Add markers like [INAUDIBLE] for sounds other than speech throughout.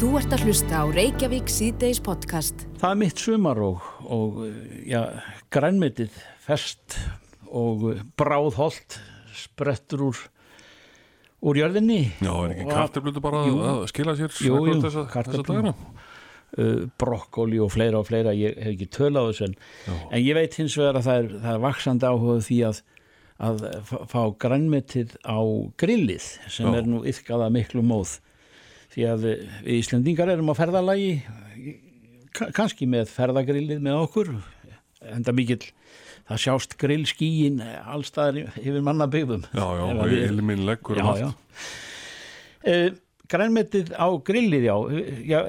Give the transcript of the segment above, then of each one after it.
Þú ert að hlusta á Reykjavík síðdeis podcast. Það er mitt sumar og, og ja, grænmetið fest og bráðholt sprettur úr, úr jörðinni. Já, er ekki karteflutu bara Jú. að skila sér þessa, þessa kartöflur. dagana? uh, brokkoli og fleira og fleira ég hef ekki tölað þessu en, en ég veit hins vegar að það er, það er vaksandi áhuga á því að, að fá- grænmetið á grillið sem Já. er nú yfkað að miklu móð því að við Íslendingar erum á ferðalagi ka- kannski með ferðagrillið með okkur enda mikill það sjást grillskíin allstaðar yfir mannabyggðum Já, já, og ilminn leggur um já, já. Uh, grænmetið á grillið, já, já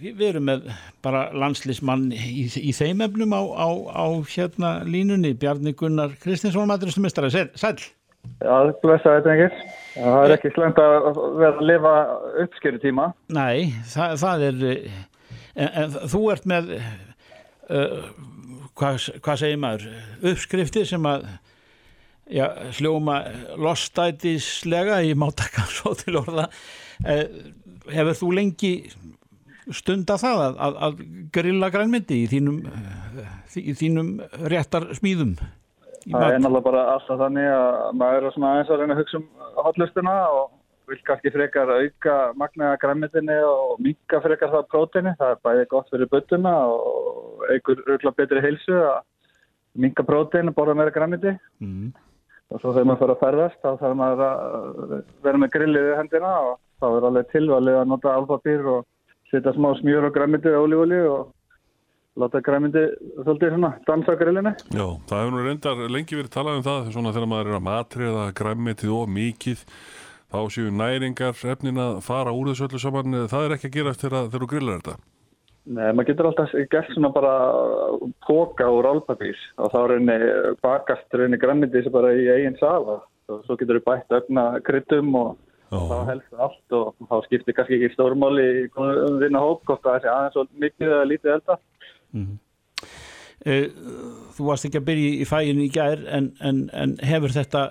við, erum með bara landslismann í, í þeim efnum á, á, á hérna línunni, Bjarni Gunnar Kristinsson, maturistumistara, sæl Já, blessa þetta engir. Það er ekki slengt að vera að lifa uppskjöru tíma. Nei, það, það er en, en þú ert með uh, hvað, hvað segir maður uppskrifti sem að já, hljóma lostætislega í mátaka [LAUGHS] svo til orða uh, hefur þú lengi stunda það að, að, að grilla grænmyndi í þínum eh, í þínum réttar smíðum Það er náttúrulega bara alltaf þannig að maður er svona aðeins að reyna að hugsa um hotlustuna og vil kannski frekar auka magnaða græmitinni og minka frekar það prótini. Það er bæði gott fyrir buttuna og eigur auðvitað betri heilsu að minka prótin og borða meira græmiti. Mm. Og svo þegar maður fyrir að ferðast þá þarf maður að vera með grillið í hendina og þá er alveg tilvalið að nota alfapýr og setja smá smjör og græmiti og olífóli og láta græmiti svolítið svona dansa á grillinu. Já, það hefur nú reyndar lengi verið talað um það svona þegar maður er að matriða græmmetið og mikið þá séu næringar efnin að fara úr þessu öllu saman það er ekki að gerast þegar, þegar þú grillar þetta Nei, maður getur alltaf gert svona bara póka úr álpapís og þá reyni bakast reyni græmiti sem bara í eigin sala og svo getur við bætt öfna kryttum og Já. þá helst allt og þá skiptir kannski ekki stórmáli í vinna hóp hvort það sé aðeins og mikið eða lítið elda. Eh, þú varst ekki að byrja í fæinu í gær en, en, en hefur þetta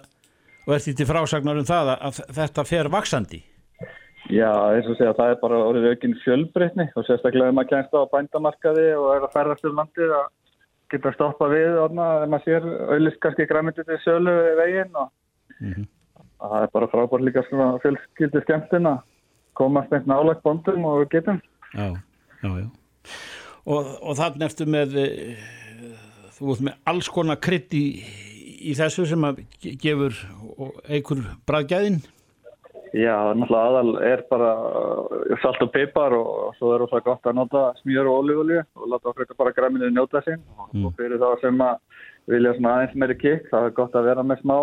og ert því til frásagnar um það að þetta fer vaksandi Já, eins og segja, það er bara orðið aukinn fjölbreytni og sérstaklega ef maður kemst á bændamarkaði og er að ferðast um landið að geta að stoppa við orna ef maður sér auðvist kannski græmiti til sölu veginn og það er bara frábært líka svona fjölskyldi skemmtun að komast einn nálagt bóndum og getum. já, já, já. Og, og þannig ertu með eh, þú ert með alls konar krydd í, í þessu sem að ge- gefur eigur bræðgæðin Já, náttúrulega aðal er bara uh, salt og pipar og svo er það gott að nota smjör og olífulju og láta frekar bara græminu njóta sín. Og fyrir þá sem að vilja svona aðeins meiri kikk það er gott að vera með smá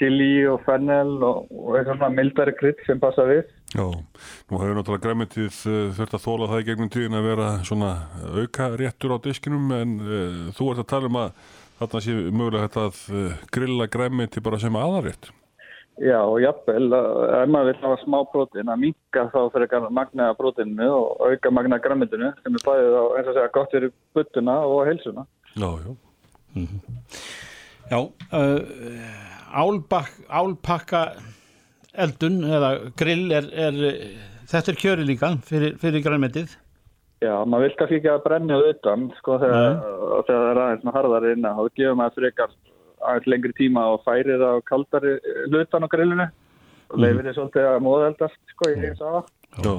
chili og fennel og, og eitthvað svona mildari krydd sem passa við. Já, nú hefur náttúrulega græmmetið uh, þurft að þóla það í gegnum tíðin að vera svona auka réttur á diskinum en uh, þú ert að tala um að þarna sé mögulega þetta að uh, grilla græmmeti bara sem aðarétt Já, og jafnvel, uh, ef maður vil hafa smá prótin að minka þá fyrir kannar magnaða prótininu og auka magnaða græmitinu sem er bæðið á eins og segja gott fyrir buttuna og heilsuna. Já, já, Já, uh, álbak, álpakka eldun eða grill er, er eh, þetta er kjöri líka fyrir, fyrir grænmetið. Já, maður vil kannski ekki að brenna utan, sko, þegar, þegar það er aðeins með harðari innan, þá gefur maður frekar aðeins lengri tíma og færir á kaldari eh, hlutan á grillinu og leifir þið svolítið að móðeldast, sko, ég hef það. já.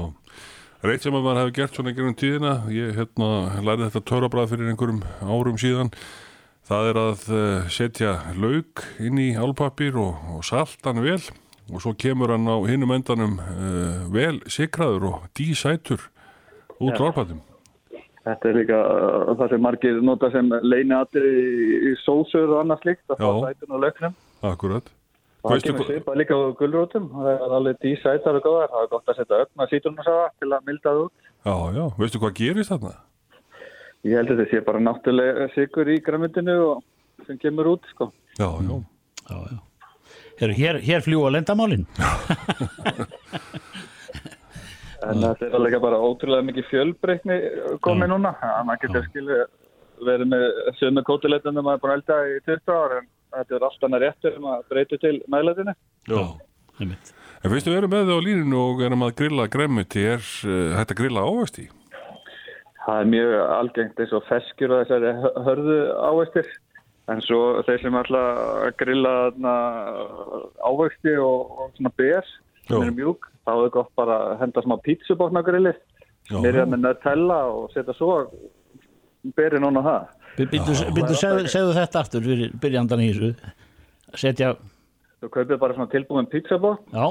Reitt sem að maður hefur gert svona í gegnum tíðina ég hérna lærði þetta törabræð fyrir einhverjum árum síðan. Það er að uh, setja lauk inn í álpapír og, og saltan vel og svo kemur hann á hinum endanum uh, vel sikraður og dísætur út á álpatum Þetta er líka uh, það sem margir nota sem leini aðri í, í sósur og annað slíkt, að fá sætun og lögnum. Akkurat Og það Veistu kemur svipað líka á gulrótum, það er alveg dísætar og góðar, það er gott að setja öfna sítrunasafa til að milda það út. Já, já, veistu hvað gerist þarna? Ég held að þetta sé bara náttúrulega sigur í græmyndinu og sem kemur út, sko. Já, já, Já, já. Heru, hér, hér fljúa lendamálin En þetta er alveg bara ótrúlega mikið fjölbreytni komið núna. Að maður getur skilja verið með sömu kótileitinu maður er búin að elda í 20 ára en þetta er allt annað réttur um að breyta til meðleitinu. já. einmitt. En fyrstu við erum með þau á líninu og erum að grilla græmiti, er uh, hægt að grilla ávexti? Það er mjög algengt eins og feskjur og þessari hö- hörðu ávextir. En svo þeir sem ætla að grilla þarna ávexti og, og svona ber sem eru mjúk, þá er gott bara að henda smá pítsubotna grilli. Já. Nýrja með nöttella og setja svo berið núna það. Býttu, segðu, segðu þetta aftur fyrir byrjandan í þessu setja, Þú kaupir bara svona tilbúin pizzabot já,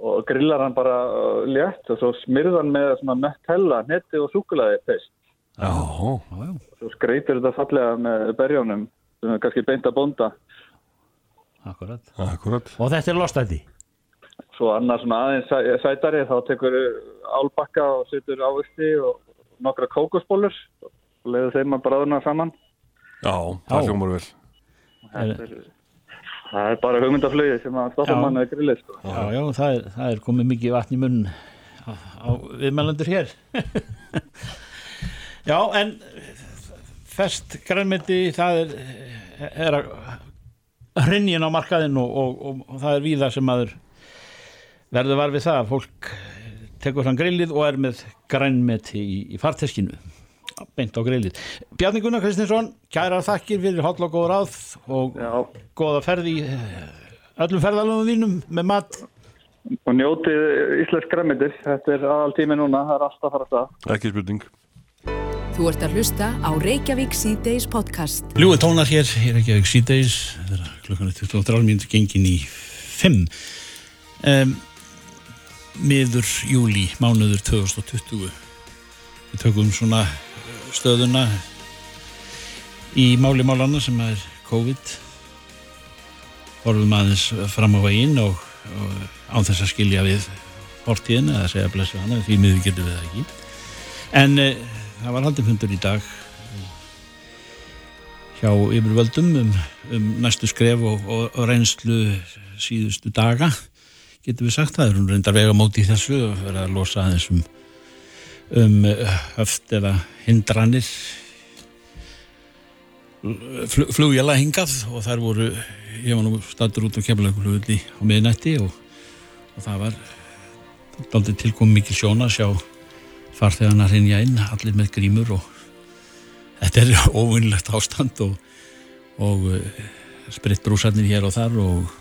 og grillar hann bara uh, létt og svo smyrð hann með svona nöttella, netti og súkulaði pest. Já, já, já, Svo skreitir þetta fallega með berjónum sem er kannski beint að bonda. akkurat akkurat. og þetta er lostætti Svo annars svona aðeins sæ- sætari þá tekur álbakka og setur ávisti og nokkra kókosbólur og leiður þeim að bráðuna saman. Já, það hljómar vel. Þetta er, það er bara hugmyndaflögi sem að stoppa manni að grillið. Sko. já, já, það er, það er komið mikið vatn í munn á, á viðmælendur hér [LAUGHS] já, en fest grænmeti það er, er að hrinjin á markaðin og, og, og, og það er víða sem maður verður var við það að fólk tekur hann grillið og er með grænmeti í, í farteskinu beint á grillið. Bjarni Gunnar Kristinsson kærar þakkir fyrir hotl og góð ráð og Já, góða ferð í eh, öllum ferðalöfum þínum með mat og njótið íslensk græmitis. Þetta er aðal tími núna, það er alltaf að fara að stað. Ekki spurning. Þú ert að hlusta á Reykjavík C-Days podcast. Ljúi tónar hér, hér ekki að síðdeis þegar klukkan er 23 mínútur gengin í 5 um, miður júli mánuður 2020 við tökum svona stöðuna í máli málana sem er COVID. Horfum aðeins fram á veginn og, og án þess að skilja við fortíðin eða segja blessu hana því miður getum við það ekki. En e, það var haldið fundur í dag hjá yfirvöldum um, um næstu skref og, og, og reynslu síðustu daga. Getum við sagt það, erum reyndar vega móti í þessu og verða að losa aðeins um, um uh, höft eða hindranir Fl flugjala hingað og þær voru ég var nú statur út á kemlaugulugulli á miðnætti og, og það var tilkom mikil sjón að sjá farþegana hrinja inn, allir með grímur og þetta er [LAUGHS] óvinnlegt ástand og, og uh, spritbrúsarnir hér og þar og,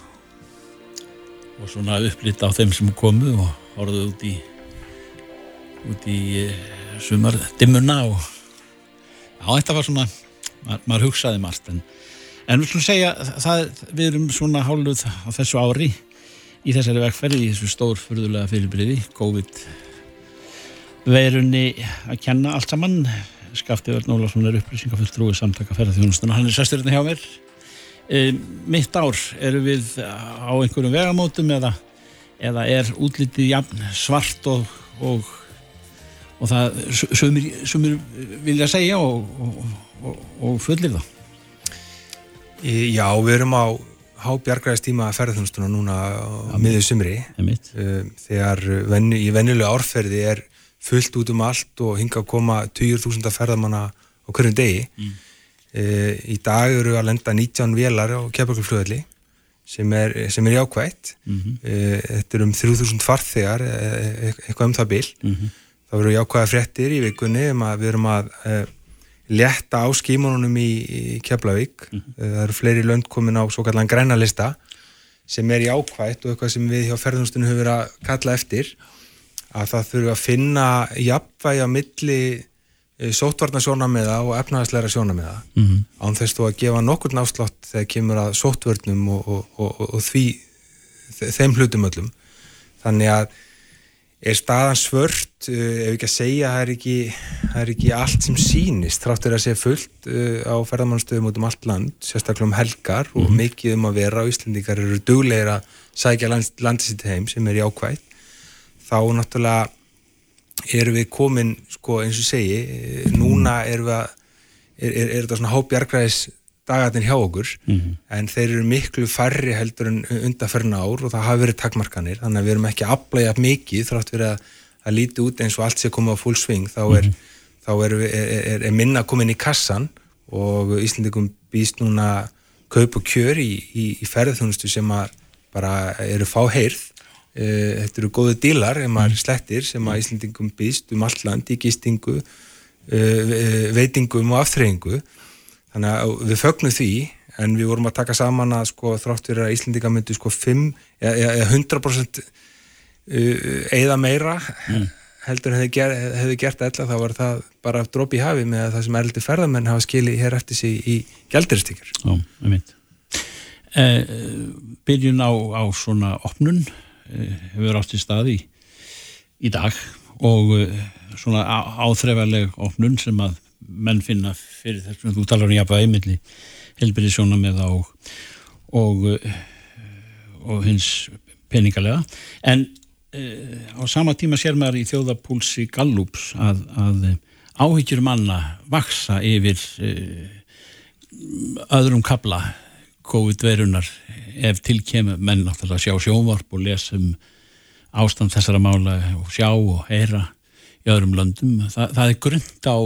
og svona upplýtt á þeim sem komu og horfðu út í út í uh, sumardimmuna og já, þetta var svona maður, maður hugsaði margt en, en við skulum segja það, við erum svona hálfuð á þessu ári í þessari vegferði, í þessu stór fyrðulega fyrirbriði, COVID veirunni að kenna allt saman. Skafti Örn Ólafsson er upplýsingafulltrúi samtaka ferðarþjónustuna, hann er sesturinn hjá mér. E, mitt ár eru við á einhverjum vegamótum eða, eða er útlitið jafn svart og, og, og það sumir, sumir vilja segja og, og, og fullir það. Í- Já, við erum á hábjargræðistíma ferðarþjónustuna núna á miður sumri. Uh, þegar venju, í venjulega árferði er fullt út um allt og hinga að koma 20.000 ferðamanna á hverjum degi mm. í dag eru að lenda 19 vélar á keflagluflöðli sem er, sem er jákvætt Mhm. uh, þetta er um 3.000 farþegar eh, eitthvað um það bil Mhm. það eru jákvæða fréttir í vikunni um við erum að uh, létta á skímununum í, í Keflavík uh, það eru fleiri lönd komin á svo kallan grænalista sem er jákvætt og eitthvað sem við hjá ferðunustunum höfum verið að kalla eftir að það þurfa að finna jafnvægi á milli sótvarna sjónameða og efnaðasleira sjónameða mm -hmm. án þess þó að gefa nokkur náslátt þegar kemur að sótvörnum og, og, og, og því þe- þeim hlutum öllum. Þannig að er staðan svört uh, ef ekki að segja það er ekki, það er ekki allt sem sýnist þráttur að segja fullt uh, á ferðamannstöðum út um allt land, sérstaklega um helgar og mikið um að vera og Íslendingar eru duglegir að sækja land, landið sitt heim sem er jákvætt þá náttúrulega erum við komin sko eins og segi eh, núna erum við að er, er, er þetta svona hópjargræðis dagarnir hjá okkur en þeir eru miklu færri heldur en undarferna ár og það hafi verið takmarkanir þannig að við erum ekki að afla jafn mikið þrátt verið að, að líti út eins og allt sé komið á full swing þá er, þá er, er, er minna komin í kassan og Íslandikum býst núna kaup og kjör í, í, í ferðarþjónustu sem að bara eru fá heyrð þetta eru góðu dílar ef maður slettir sem að Íslandingum býst um allt land í gistingu uh, veitingum og aftreyingu þannig að við fögnum því en við vorum að taka saman að sko þrátt fyrir að Íslandinga myndi sko 5 eða 100% eða meira mm. heldur hefði, ger, hefði gert eða þá var það bara dróp í hafi með það sem erliti ferðamenn hafa skilið hér eftir sig í gældiristíkjur Já, ég mynd eh, Byrjun á, á svona opnun. eh, hefur átt í staði í, í dag og eh, svona áþrefarleg opnun sem að menn finna fyrir þessum þú talar um jafnvægi milli helbyrðisjóna með það og, og, og hins peningalega. En uh, á sama tíma sér maður í þjóðapúlsi Gallups að, að áhyggjur manna vaksa yfir uh, öðrum kabla COVID-verunar ef tilkemur menn náttúrulega sjá sjónvarp og lesum ástand þessara mála og sjá og heyra í öðrum löndum. Þa, það er grund á,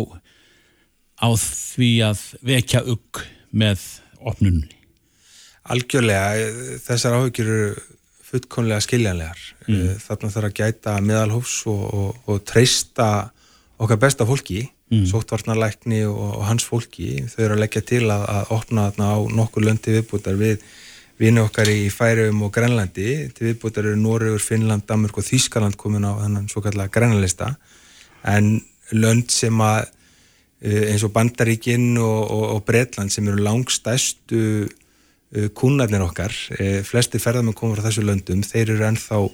á því að vekja ugg með opnunni. Algjörlega, þessar áhyggjur eru fullkonlega skiljanlegar. Mm. Þarna þarf að gæta meðalhófs og, og, og treysta okkar besta fólki, mm. sóttvarnarleikni og, og hans fólki. Þau eru að leggja til að, að opna þarna á nokkur löndi viðbútar við vini okkar í Færium og Grænlandi. Til viðbútar eru Nóriður, Finnland, Danmark og Þýskaland komin á þennan svo kallega grænlista. En lönd sem að eh, eins og Bandaríkinn og, og, og Breitland sem eru langstæstu uh, kúnarnir okkar, uh, flesti ferðarmenn koma frá þessu löndum, þeir eru ennþá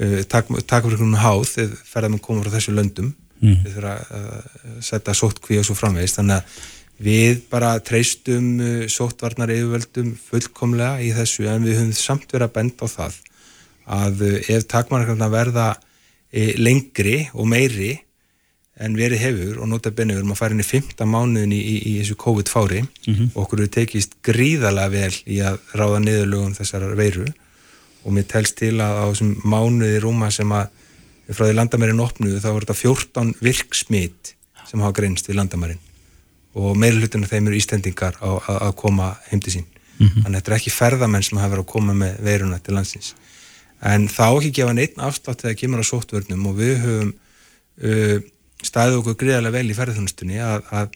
takfrikunum háð ferðarmenn koma frá þessu löndum mm. þeir þurfa að setja sóttkví og svo framvegist, þannig að við bara treystum sóttvarnar yfirvöldum fullkomlega í þessu en við höfum samt verið að benda á það að ef takmarkarna verða lengri og meiri en verið hefur og nota benni við erum að fara inn í fymta mánuðin í, í, í þessu COVID-fári mm -hmm. og okkur hefur tekist gríðarlega vel í að ráða niðurlögum þessar veiru og mér telst til að á þessum mánuði rúma sem að frá því landamærin opnuðu þá voru þetta 14 virksmít sem hafa greinst við landamærin. Og meirlutin af þeim eru ístendingar á, að, koma heimti sín. Mm -hmm. þannig að þetta er ekki ferðamenn sem hafa verið að koma með veiruna til landsins. En þá ekki gefa neitt afslátt þegar kemur á sóttvörnum og við höfum uh, staðið okkur greiðarlega vel í ferðarþjónustunni að, að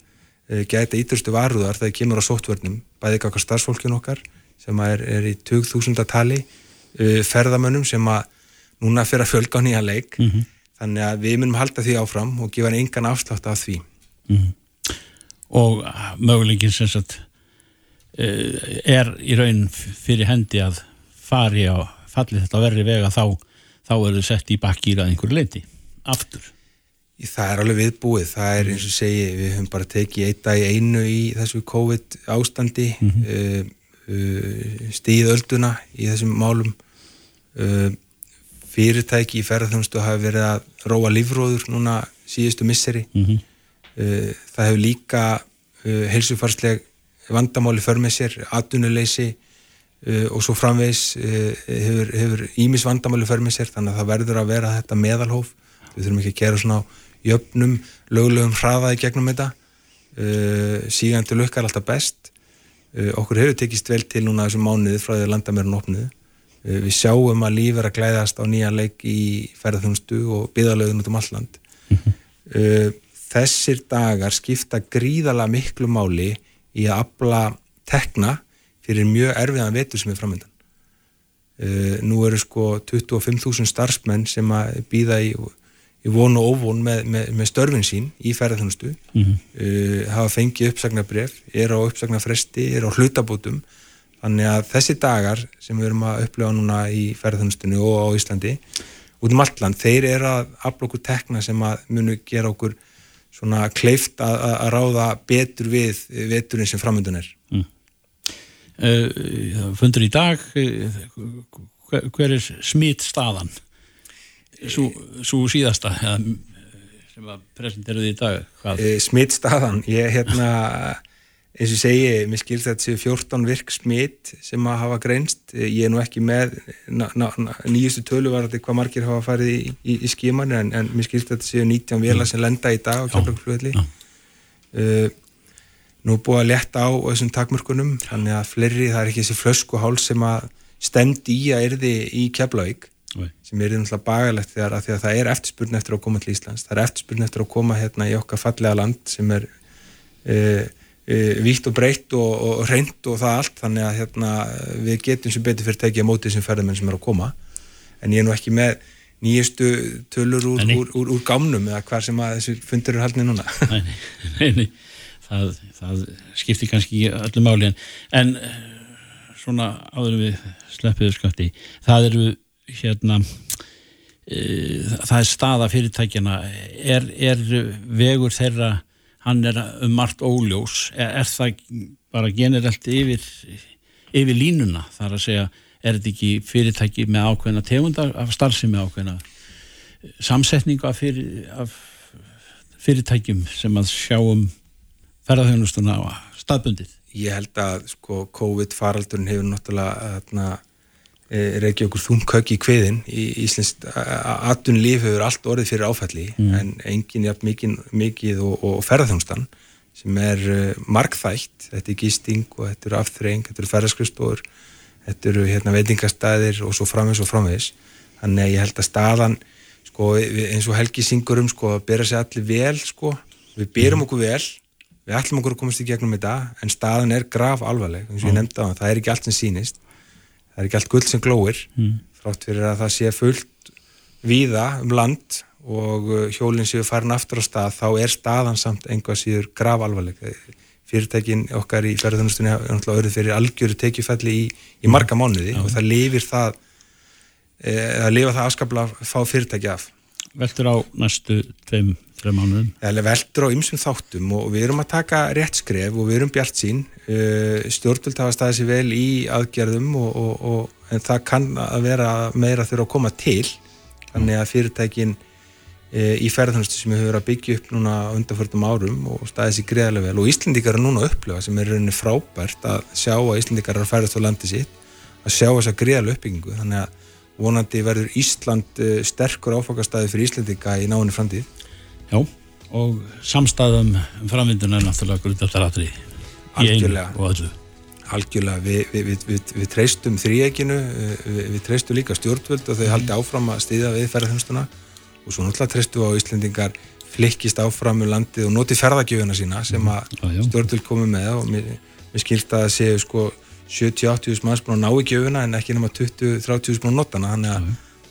e, gæta ídurstu varúðar þegar kemur á sóttvörnum bæði ekki okkar starfsfólkin okkar sem er, er í 2000 tali e, ferðamönnum sem að núna fyrir að fjölga á nýja leik mm -hmm. þannig að við munum halda því áfram og gefa engan afslátt af því mm -hmm. Og möguleikin sem sagt e, er í raun fyrir hendi að fari á fallið þetta verri vega þá þá er þau sett í bakkýra einhverju leiti aftur Það er alveg viðbúið, það er eins og segi við höfum bara tekið eitt dag í einu í þessu COVID ástandi mm -hmm. uh, uh, stíð ölduna í þessum málum uh, fyrirtæki í ferðarþjónustu hafi verið að róa lífróður núna síðustu misseri. Mm -hmm. það hefur líka helsufarsleg vandamáli för með sér, atvinnuleysi og svo framvegs hefur ímis vandamáli för með sér þannig að það verður að vera þetta meðalhóf. Við þurfum ekki að gera svona jöfnum, löglegum hraðaði gegnum þetta. Sígandi lukkar alltaf best. Okkur hefur tekist vel til núna þessum mánuði frá því að landamærun opnuðu. uh, við sjáum að líf er að glæðast á nýja leik í ferðarþjónustu og byðalögun út um alland mm -hmm. þessir dagar skipta gríðala miklu máli í að abla tekna fyrir mjög erfiðan vetur sem er framöndan nú eru sko 25.000 starfsmenn sem að býða í í von og óvon með, með, með störfin sín í ferðarþjónustu mm -hmm. hafa fengið uppsagnabref er á uppsagnafresti, er á hlutabótum þannig að þessi dagar sem við erum að upplifa núna í ferðarþjónustunni og á Íslandi út um allt land, þeir eru að afla okkur tekna sem að munu gera okkur svona kleift að, að ráða betur við veturinn sem framöndan er mm. uh, Fundur í dag uh, hver er smitt staðan? svo síðasta sem að presenteruði í dag e, smitt staðan ég hérna eins og segi, mér skilst þetta séu 14 virk smitt sem að hafa greinst. Ég er nú ekki með nýjustu tölu var þetta hvað margir hafa farið í, í, í skíman en, en mér skilst þetta séu 19 vila sem lenda í dag á kjálflökflöðli uh, nú búið að leta á þessum takmörkunum þannig að fleiri, það er ekki þessi flösku hál sem að stemdi í að erði í Nei. sem er náttúrulega bagalegt þegar að, að það er eftirspurn eftir að koma til Íslands. Það er eftirspurn eftir að koma hérna í okkar fallega land sem er e, vítt og breytt og, og reynd og það allt. Þannig að hérna, við getum sem betur fyrir að tekja mótið sem ferðarmenn sem er að koma. En ég er nú ekki með nýjastu tölur úr, úr, úr, úr gámnum eða hvar sem að þessu fundur eru haldinni núna. Nei, [LAUGHS] nei, nei það, það skiptir kannski öllu máli. En, en svona áður við sleppiðu skatti það eru hérna e, það er staða fyrirtækjana er, er vegur þeirra hann er um margt óljós. Er, er það bara generelt yfir, yfir línuna? Þar að segja er þetta ekki fyrirtæki með ákveðna tegundar af starfsemi ákveðna samsetningu af, fyrir, af fyrirtækjum sem að sjáum ferðarþjónustuna á staðbundið? Ég held að sko COVID faraldurinn hefur náttúrulega þarna, e, reykja okkur þungkökk í kveðin í Íslands aðtunlíf hefur allt orðið fyrir áfælli mm. en enginn jafn mikið, mikið og, og ferðarþjónustan sem er uh, markþægt, þetta er gísting og þetta eru aftreng, þetta eru ferðarskristóður þetta eru hérna, veitingastæðir og svo framvegs og framvegs þannig að ég held að staðan sko, eins og Helgi syngur um sko, að bera sér allir vel sko. við berum mm. okkur vel við ætlum okkur að komast í gegnum þetta en staðan er graf alvarleg eins og ég nefndi á það, það er ekki allt sem sínist það er ekki allt gull sem glóir mm. frátt fyrir að það sé fullt víða um land og uh, hjólinn séu farin aftur á stað þá er staðan samt einhvað síður graf alvarleg fyrirtækin okkar í ferðunustunni er náttúrulega öðruð fyrir algjöru tekjufælli í, í marga mánuði mm. og það lifir það e, að lifa það afskapla að fá fyrirtæki af Veldur á næstu tveim þrejum mánuðum? Er veldur á ymsum þáttum og við erum að taka rétt skref og við erum bjart sín uh, stjórnvöld hafa staðið sér vel í aðgerðum og, og, og, en það kann að vera meira þurfa að koma til. Þannig að fyrirtækin uh, í ferðarþjónustu sem við höfum að byggja upp núna undanförtum árum og staðið sér greiðlega vel. Og Íslindikar er núna að upplifa sem er rauninni frábært að sjá að Íslindikar er að ferðast á landi sitt að sjá þessa greiðlega uppbyggingu. Þannig að vonandi verður Ísland uh, sterkur áfokastæði fyrir Íslandika í náinu framtíð Já, og samstæðum framvinduna er náttúrulega grundaftaratri í einu og öllu. Algjörlega, við, við, við, við treystum þrýeginu, við treystum líka stjórnvöld og þau haldi áfram að stýða við ferðarþjónstuna og svo náttúrulega treystum við á Íslandingar flikkist áfram með landið og noti ferðargjöfuna sína sem að stjórnvöld komi með. Og mér, mér skilst að séu sko 70-80 manns búin að ná í gjöfuna en ekki nema 20-30 búin að nota hana. Þannig að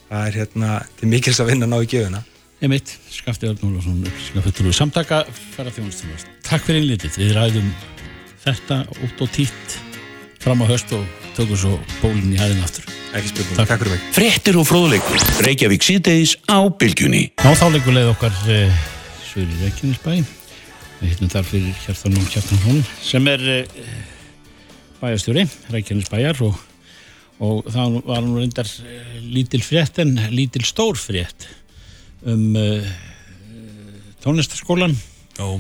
það er hérna til mikils að vinna að ná í gjöfuna Ég mitt, Skafti Arnólarsson, skafettur úr samtaka fara þjónustunast. Takk fyrir einlítið. Við ræðum þetta út og títt fram á höst og tökum svo bólinn í hæðin aftur. Ekki spilnum. Takk. Takk fyrir mig. Frettir og fróðleikur. Reykjavík síðdeis á bylgjunni. Ná þáleikur leið okkar eh, Söri Reykjanesbæ. Við hittum þar fyrir Hjartanum Hjartanhón sem er eh, bæjastjóri Reykjanesbæjar og, og það var nú reyndar eh, lítil frétt en lítil stór frétt um uh, tónlistaskólan uh,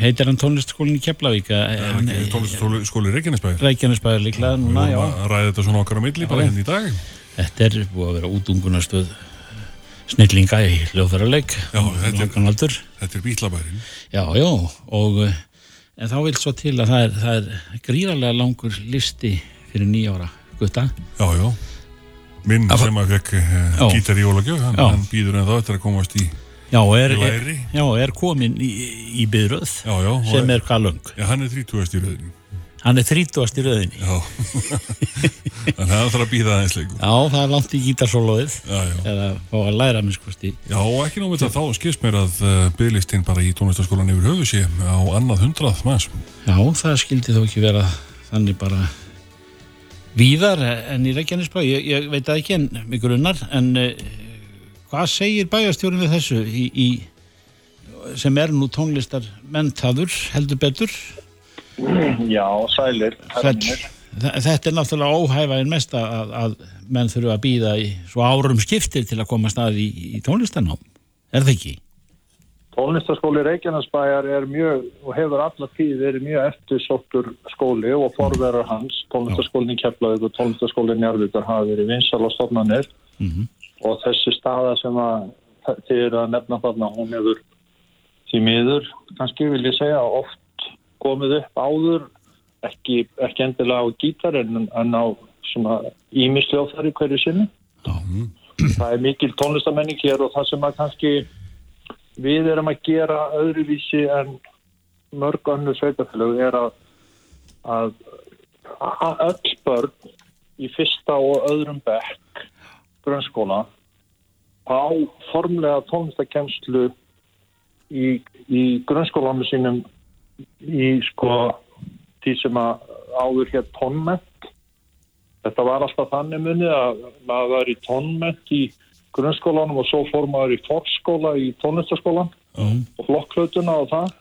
heitir hann tónlistaskólin í Keflavík? Tónlistaskóli Reykjanesbæðir Reykjanesbæðir líklega núna, já. að ræða þetta svona okkar á milli bara henni hérna í dag. Þetta er búið að vera útungunastöð snillinga í hljóðfærarleik þetta er, er bílabærin já, já, og en þá vil svo til að það er, það er gríðarlega langur listi fyrir nýjára gutta. Já, já minn Af, sem að fekk uh, gítar í ólagjöf hann, hann býður en þá eftir að komast í Já, er, er, já, er komin í, í byðröð sem er hvað lang Já, hann er 30. í röðinu Hann er 30. í röðinu Já, [LAUGHS] þannig að það þarf að býða aðeins leikum Já, það er langt í gítarsólóðið eða fá að læra minn skoðst í Já, ekki nóg með þetta, þá skilst mér að uh, byðlistinn bara í tónlistaskólan yfir höfu sé á annað hundrað maður Já, það skildi þó ekki vera þannig bara víðar en í Reykjanesbæ, ég, ég veit að ekki en mig grunnar, en uh, hvað segir bæjastjórun við þessu í, í, sem er nú tónlistar menntaður heldur betur? Já, sælir. Þetta, þetta er náttúrulega óhæfaðin mest að, að menn þurfa að býða í svo árum skiptir til að koma stað í, í tónlistarnám, er það ekki? Tónlistaskóli Reykjanesbæjar er mjög og hefur alla tíð verið mjög eftirsóttur skóli og forverðar hans. Tónlistaskólinn Keflavík og tónlistaskólinn Njárvíkar hafa verið vinsal á stofnanir. Mm -hmm. og þessi staða sem að þið eru að nefna þarna hún hefur því miður kannski vil ég segja oft komið upp áður ekki, ekki endilega á gítar en, en á ímisljóðar í hverju sinni. Það er mikil tónlistamenning hér og það sem að kannski við erum að gera öðruvísi en mörg önnur sveitafélög er að, að, öll börn í fyrsta og öðrum bekk grunnskóla á formlega tónlistakemslu í, í grunnskólanum sínum í sko því sem að áður hér tónment. Þetta var alltaf þannig munið að maður var í tónment í grunnskólanum og svo fór maður í fórskóla í tónlistaskólan Já. og flokklautuna og það.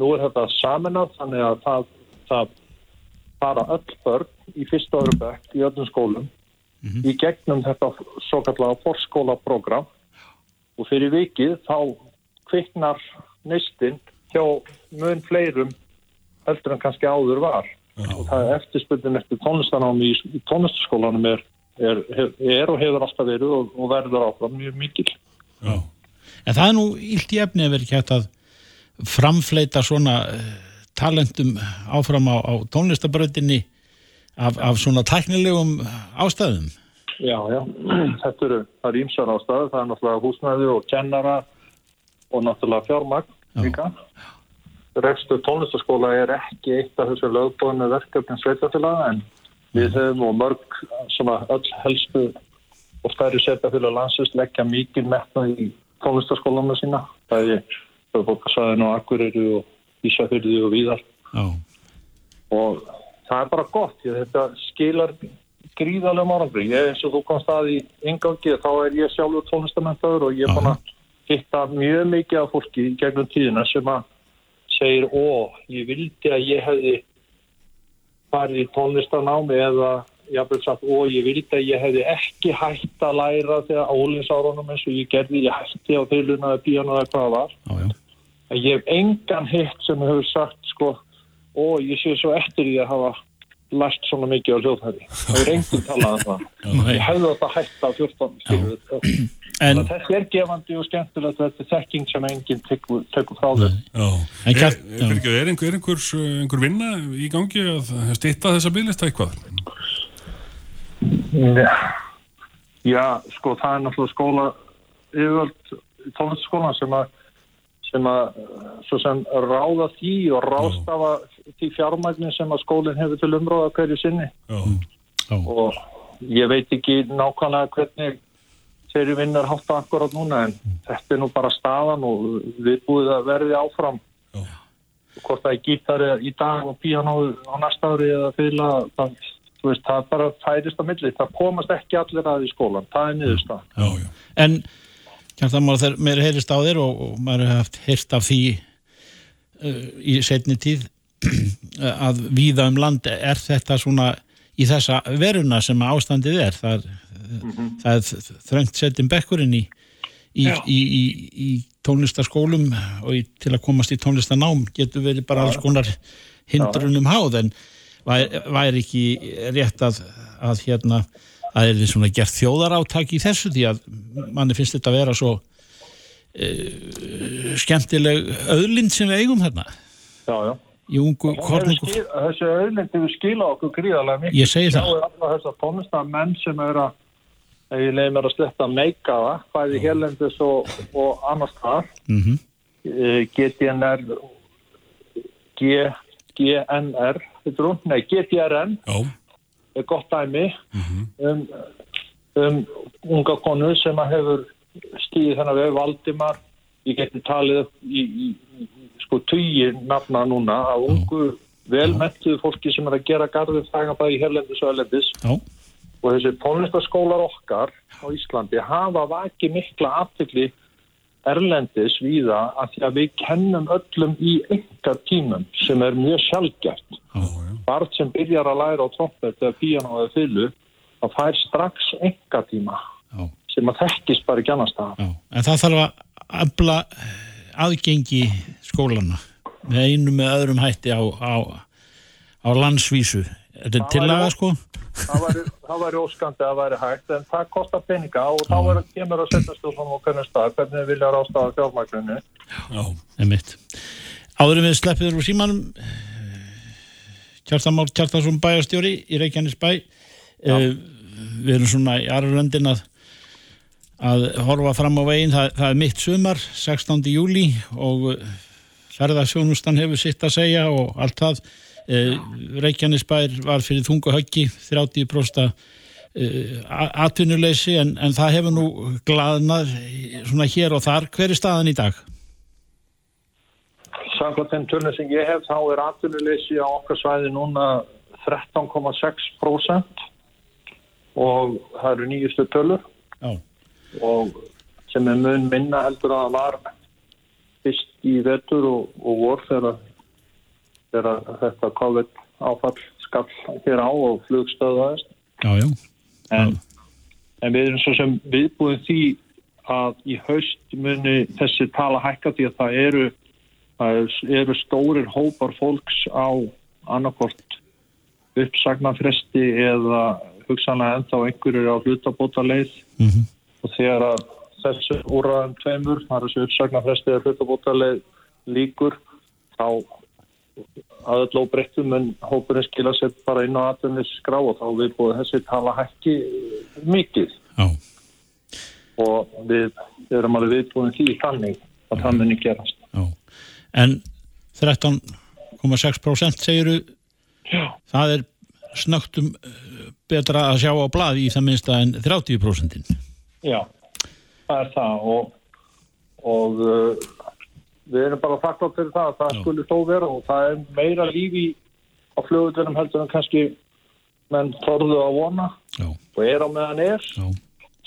Nú er þetta saminað þannig að það, það fara öll börn í fyrsta ára bekk í öllum skólum í gegnum þetta svo kallega fórskólaprogram og fyrir vikið þá kviknar neistinn hjá mun fleirum heldur en kannski áður var. Og það er eftirspurnin eftir tónlistanámi í tónlistaskólanum er, er, er og hefur alltaf verið og, og verður áfram mjög mikil Já. En það er nú illt í efni að vera ekki hægt að framfleita svona eh, talentum áfram á, á tónlistabröðinni af, af svona tæknilegum ástæðum. Já, já, [CLEARS THROAT] þetta eru, það eru ímsar ástæður, það er náttúrulega húsnæði og kennara og náttúrulega fjármagn líka. Rekstur tónlistaskóla er ekki eitt af þessu lögbóðinu verkefnin sveitafélaga en við höfum og mörg svona öll helstu og stærri sveitafélag landsist leggja mikið metnað í tónlistaskólanu sína. Það er höfbókarsvæðinu og Akureyri og Ísafyrði og Víðar Já. og það er bara gott, ég, þetta skilar gríðarlega árangri. Ég eins og þú komst að í yngangi, þá er ég sjálfur tónlistamentaður og ég er búin að hitta mjög mikið af fólki í gegnum tíðina sem að segir, ó, ég vildi að ég hefði farið í tónlistanámi eða jafnveg sagt, ó, ég vildi að ég hefði ekki hægt að læra þegar álinsárunum eins og ég gerði, ég hætti á þyluna eða píanu eða hvað var. En ég hef engan hitt sem hefur sagt, sko, ó, ég sé svo eftir því að hafa lært svona mikið á hljóðhæði. Það er enginn talað um það. [LAUGHS] Ég hefði þetta hægt á 14 skilur. [CLEARS THROAT] En, þetta er gefandi og skemmtilegt þetta er þekking sem enginn tekur, tekur frá. En Er, er, er, er einhver, einhver, einhver vinna í gangi að stitta þessa bygglista eitthvað? Já. Já, sko, það er náttúrulega skóla yfirvöld tónlistaskólan sem að sem að svo sem ráða því og rástafa því fjármægnin sem að skólinn hefur til umróða hverju sinni Já. já, og ég veit ekki nákvæmlega hvernig þeirri vinnar hátta akkurat núna en þetta er nú bara staðan og við búið að verði áfram Já. hvort það er gítari í dag og píanó á næsta ári eða fyrla það, þú veist, það bara færist á milli það komast ekki allir að í skólan það er niðurstað Já, já. en kjartan maður þegar mér heyrist á þér og, og maður hefði haft heyrt af því uh, í setni tíð [CLEARS THROAT] að víða um land er þetta svona í þessa veruna sem ástandið er? Það er, það er þröngt setjum bekkurinn í, í, í, í, í tónlistaskólum og í, til að komast í tónlistanám getur verið bara alls konar hindrunum háð en væri, ekki rétt að, að hérna að er svona gert þjóðaráttak í þessu? Því að manni finnst þetta að vera svo uh, skemmtileg öðlind sem við eigum hérna já, já. Í ungu skil, þessi auðlind hefur skilað okkur gríðarlega mikið. Ég segi það. Þessar tónlistar menn sem er að ef ég mér að sletta meika það bæði hérlendis og, og annars þar mm -hmm. Eh, GTNR G, GNR? Nei, GTRN er gott dæmi. Um, um unga konu sem að hefur stíðið þennan við Valdimar. Ég geti talið í, í, í sko tugi nafna núna af ungu velmettuðu fólki sem er að gera garðið fæga bæði hérlendis og erlendis. Já, og þessi tónlistaskólar okkar á Íslandi hafa vakið mikla aftikli erlendis víða að því að við kennum öllum í enga tímum sem er mjög já. Barn sem byrjar að læra á trompet eða píano eða fylgu það fær strax enga tíma já, sem að þekkist bara ekki annars það. En það þarf að afla aðgengi skólana með einu með öðrum hætti á, á, á landsvísu Er þetta Það tillaga sko? Það væri, það óskandi að það væri hægt en það kostar peninga og þá er, kemur að setja stjórnum á hvernig stað hvernig við vilja rástaða fjármagninu. Já. Einmitt. Áðurum við sleppiður úr símanum Kjartan Már Kjartansson bæjarstjóri í Reykjanes bæ uh, við erum svona í arröndin að, að horfa fram á veginn, það, það er mitt sumar 16. júli og ferðarsjónustan hefur sitt að segja og allt það uh, Reykjanesbær var fyrir þungu höggi 30% uh, atvinnuleysi en, en það hefur nú glaðnað svona hér og þar hver er staðan í dag? Samkvæmt þeim tölun sem ég hef þá er atvinnuleysi á okkar svæði núna 13,6% og það eru nýjustu tölur Já. Og sem er mun minna heldur að var fyrst í vetur og, og vor þegar, þetta COVID áfall skall hér á og flugstöðaðist en, en við erum svo sem viðbúin því að í haust muni þessi tala hækka því að það eru, það eru stórir hópar fólks á annarkort uppsagnarfresti eða hugsanlega ennþá einhverjur á hlutabóta leið Mhm. Og þegar að þessu úrraðum tveimur, það er þessu uppsagnarfresti eða hlutabóta leið líkur þá að öll óbreyttum en hópurinn skila sér bara inn á atvinnis skrá og þá við búið þessi tala hækki mikið já, og við erum alveg viðbúin því þannig að það muni gerast. já. En 13,6% segiru það er snögtum eh, betra að sjá á blaði í það minnsta en 30%. Já, það er það og, og uh, við erum bara þakklátt fyrir það að það Já. skuli þó vera og það er meira lífi á flugutverðum heldur en kannski menn þorðu að vona Já, og er á meðan er. já,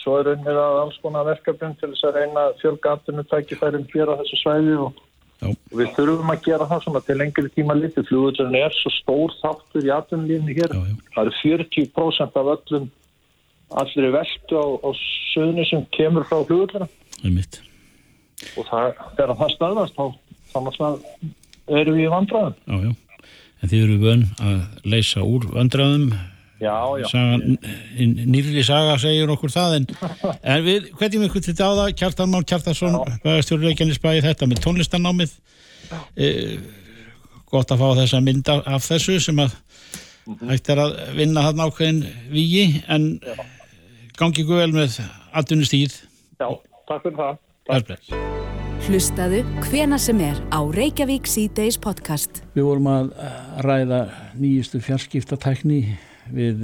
Svo er unnið að alls konar verkefnum til þess að reyna að fjölga atvinnutækifærum hér á þessu svæði og og við þurfum að gera það svona til lengri tíma litið. Flugutverðin er svo stór þáttur í atvinnulífni hér. Það eru 40% af öllum allri veltu á, á söðunni sem kemur frá það er mitt. og það, þegar það stöðast þá að erum við í vandræðum. Já, já. En þið eru vön að leysa úr vandræðum. Já, já, Sagan, nýrri saga segir okkur það en, [LAUGHS] en við, hvernig við hvernig þetta á það Kjartan Már Kjartarsson, bæðastjóri Reykjanesbæði þetta með tónlistanámið e, gott að fá þessa mynda af þessu sem að hægt er að vinna þarna ákveðin vígi en gangi ykkur vel með atvinnustíð já, takk fyrir það bless. Hlustaðu hvena sem er á Reykjavík C-Days podcast. Við vorum að ræða nýjustu fjarskiptatækni við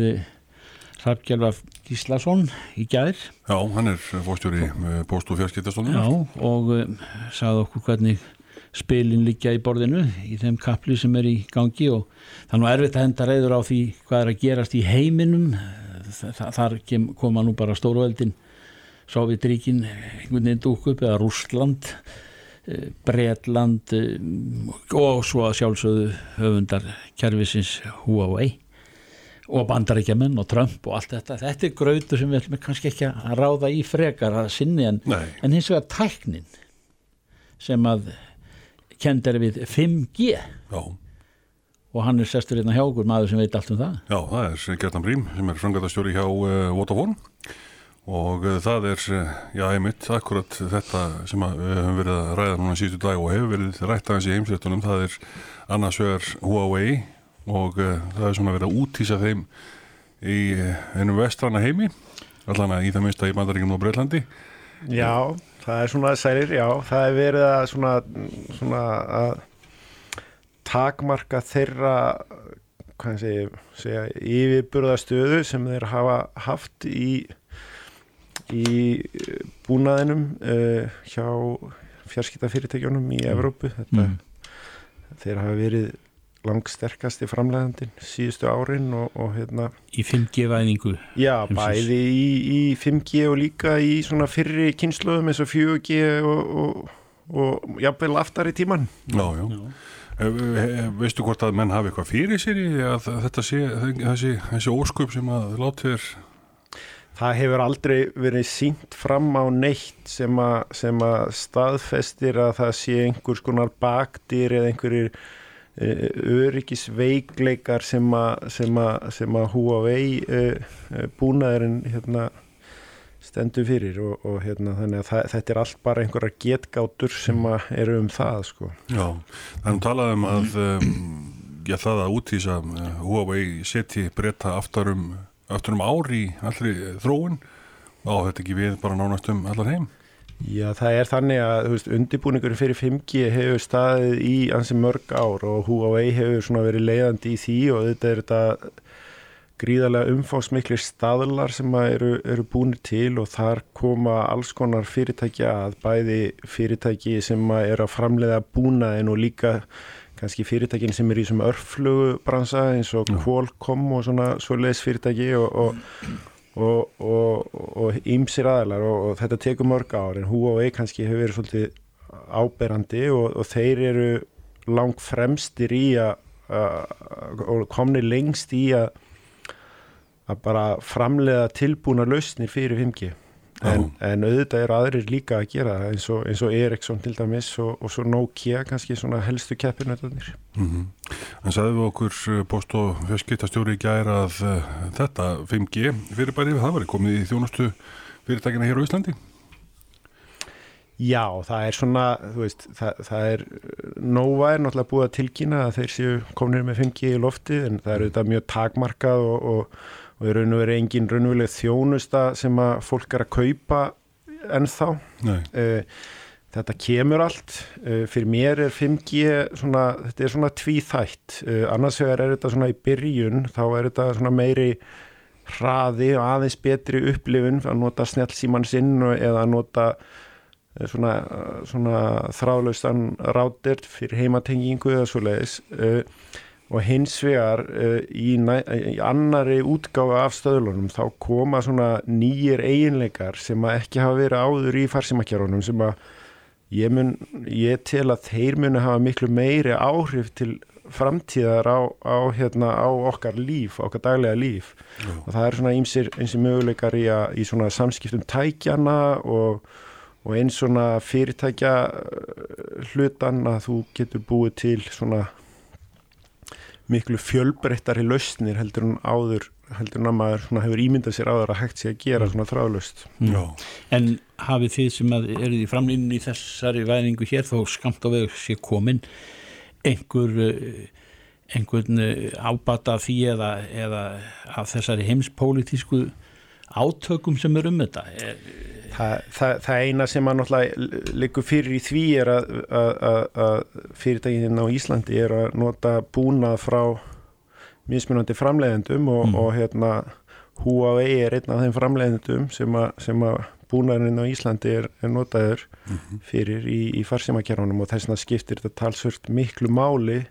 Hrafgjörfa Gíslason í gær Já, hann er fórstjóri með post- og Já, fjarskiptastónum. og um, sagði okkur hvernig spilin liggja í borðinu í þeim kapli sem er í gangi og það er nú erfitt að henda reyður á því hvað er að gerast í heiminum Þa- þa- þar kem, koma nú bara stórveldin Sovjetríkin einhvern veginn dúk upp eða Rússland Bretland og svo að sjálfsögðu höfundar kerfisins Huawei og bandaríkjaman og Trump og allt þetta. Þetta er grautur sem við ætlum kannski ekki að ráða í frekar að sinni en, en hins vegar tæknin sem að kend er við 5G Já, og hann er sestur hérna hjá okkur maður sem veit allt um það. Já, það er Gertan Brím sem er frangatastjóri hjá uh, Vodafone. Og uh, það er, uh, já, einmitt, akkurat þetta sem að við höfum verið að ræða núna síðustu dag og hefur verið rætt aðeins í heimsréttunum, það er annars vegar Huawei og uh, það er svona verið að útýsa þeim í einum vestrana heimi, allan að í það minnsta í Bandaríkjum og Breitlandi. Já, það er svona sælir, já, það er verið að svona, svona að takmarka þeirra hvað ég segi, segja, yfirburðastöðu sem þeir hafa haft í í eh, búnaðinum uh, hjá fjarskiptafyrirtækjunum í Evrópu þetta, þeir hafa verið langsterkasti framlegandin síðustu árin og, og hérna í 5G-væðingu Já, Heimsins. bæði í, í 5G og líka í svona fyrri kynsluðum eins og 4G og, og, og jafnvel aftar í tíman. Já, já. Eh, Veistu hvort að menn hafi eitthvað fyrir sér í að þetta sé þessi, þessi ósköp sem að látið er? Það hefur aldrei verið sínt fram á neitt sem, a, sem að staðfestir að það sé einhvers konar bakdýr eða einhverjir uh, öryggisveikleikar sem að, sem að, sem að Huawei búnaðurinn hérna, stendur fyrir og, og hérna, þannig að það, þetta er allt bara einhverjar getgátur sem eru um það sko. Já, það er nú talað um að um, já, það að útísa uh, Huawei seti breyta aftar um eftir um ár í allri þróun á þetta ekki við bara nánast um allar heim Já, það er þannig að veist, undirbúningur fyrir 5G hefur staðið í ansi mörg ár og Huawei hefur svona verið leiðandi í því og þetta er þetta gríðarlega umfásmikli staðlar sem eru, eru búinir til og þar koma alls konar fyrirtækja að bæði fyrirtæki sem að er að framleiða búnaðin og líka kannski fyrirtækin sem er í þessum örflugubransa eins og Qualcomm og svona svoleiðis fyrirtæki og, og og, og, og ímsir aðlar og, og þetta tekur mörg ár en Huawei kannski hefur verið svolítið áberandi og, og þeir eru langt fremstir í að komni lengst í að að bara framlega tilbúna lausnir fyrir 5G en, en auðvitað eru aðrir líka að gera eins og, eins og Ericsson til dæmis og, og svo Nokia kannski svona helstu keppinautarnir. Mm -hmm. En sagðum við okkur eh, post og fjöskiptastjóri í gæra að uh, þetta 5G fyrirbærið það var komið í þjónustu fyrirtækina hér á Íslandi? Já, það er svona veist, það, það er Nova er náttúrulega búið að tilkynna að þeir séu kominir með 5G í lofti en það eru þetta mjög takmarkað og, og og er raun og verið engin raunveruleg þjónusta sem að fólk er að kaupa ennþá. Uh, þetta kemur allt. Uh, fyrir mér er 5G svona, þetta er svona tvíþætt. Uh, annars vegar er þetta svona í byrjun þá er þetta svona meiri hraði og aðeins betri upplifun að nota snjálfsíman sinn eða að nota svona, svona þráðlaustan rátir fyrir heimatengingu eða svo leiðis og hins vegar uh, í, í annari útgáfa af stöðlunum þá koma svona nýjir eiginleikar sem að ekki hafa verið áður í farsimakjárunum sem að ég, mun, ég tel að þeir muni hafa miklu meiri áhrif til framtíðar á, á, hérna, á okkar líf, okkar daglega líf Já. og það er svona einsir, einsir möguleikar í, að, í svona samskiptum tækjana og, og eins svona fyrirtækja hlutan að þú getur búið til svona miklu fjölbreyttari lausnir heldur en áður heldur en að maður hefur ímyndað sér áður að hægt sé að gera mm. svona þráðlust mm. En hafið þið sem eru í framlýninu í þessari væðingu hér þó skamt á veg sé komin einhver eh, einhvern eh, ábata því eða, eða af þessari heimspolítísku átökum sem er um þetta er, það, það, það eina sem að náttúrulega liggur fyrir í því er að, að, að fyrirtækinn á Íslandi er að nota búnað frá mismunandi framleiðendum og, mm. og hérna Huawei er einn af þeim framleiðendum sem að, sem að búnaðurinn á Íslandi er, er notaður mm -hmm. fyrir í, í farsimakjörunum og þess vegna skiptir þetta talsvört miklu máli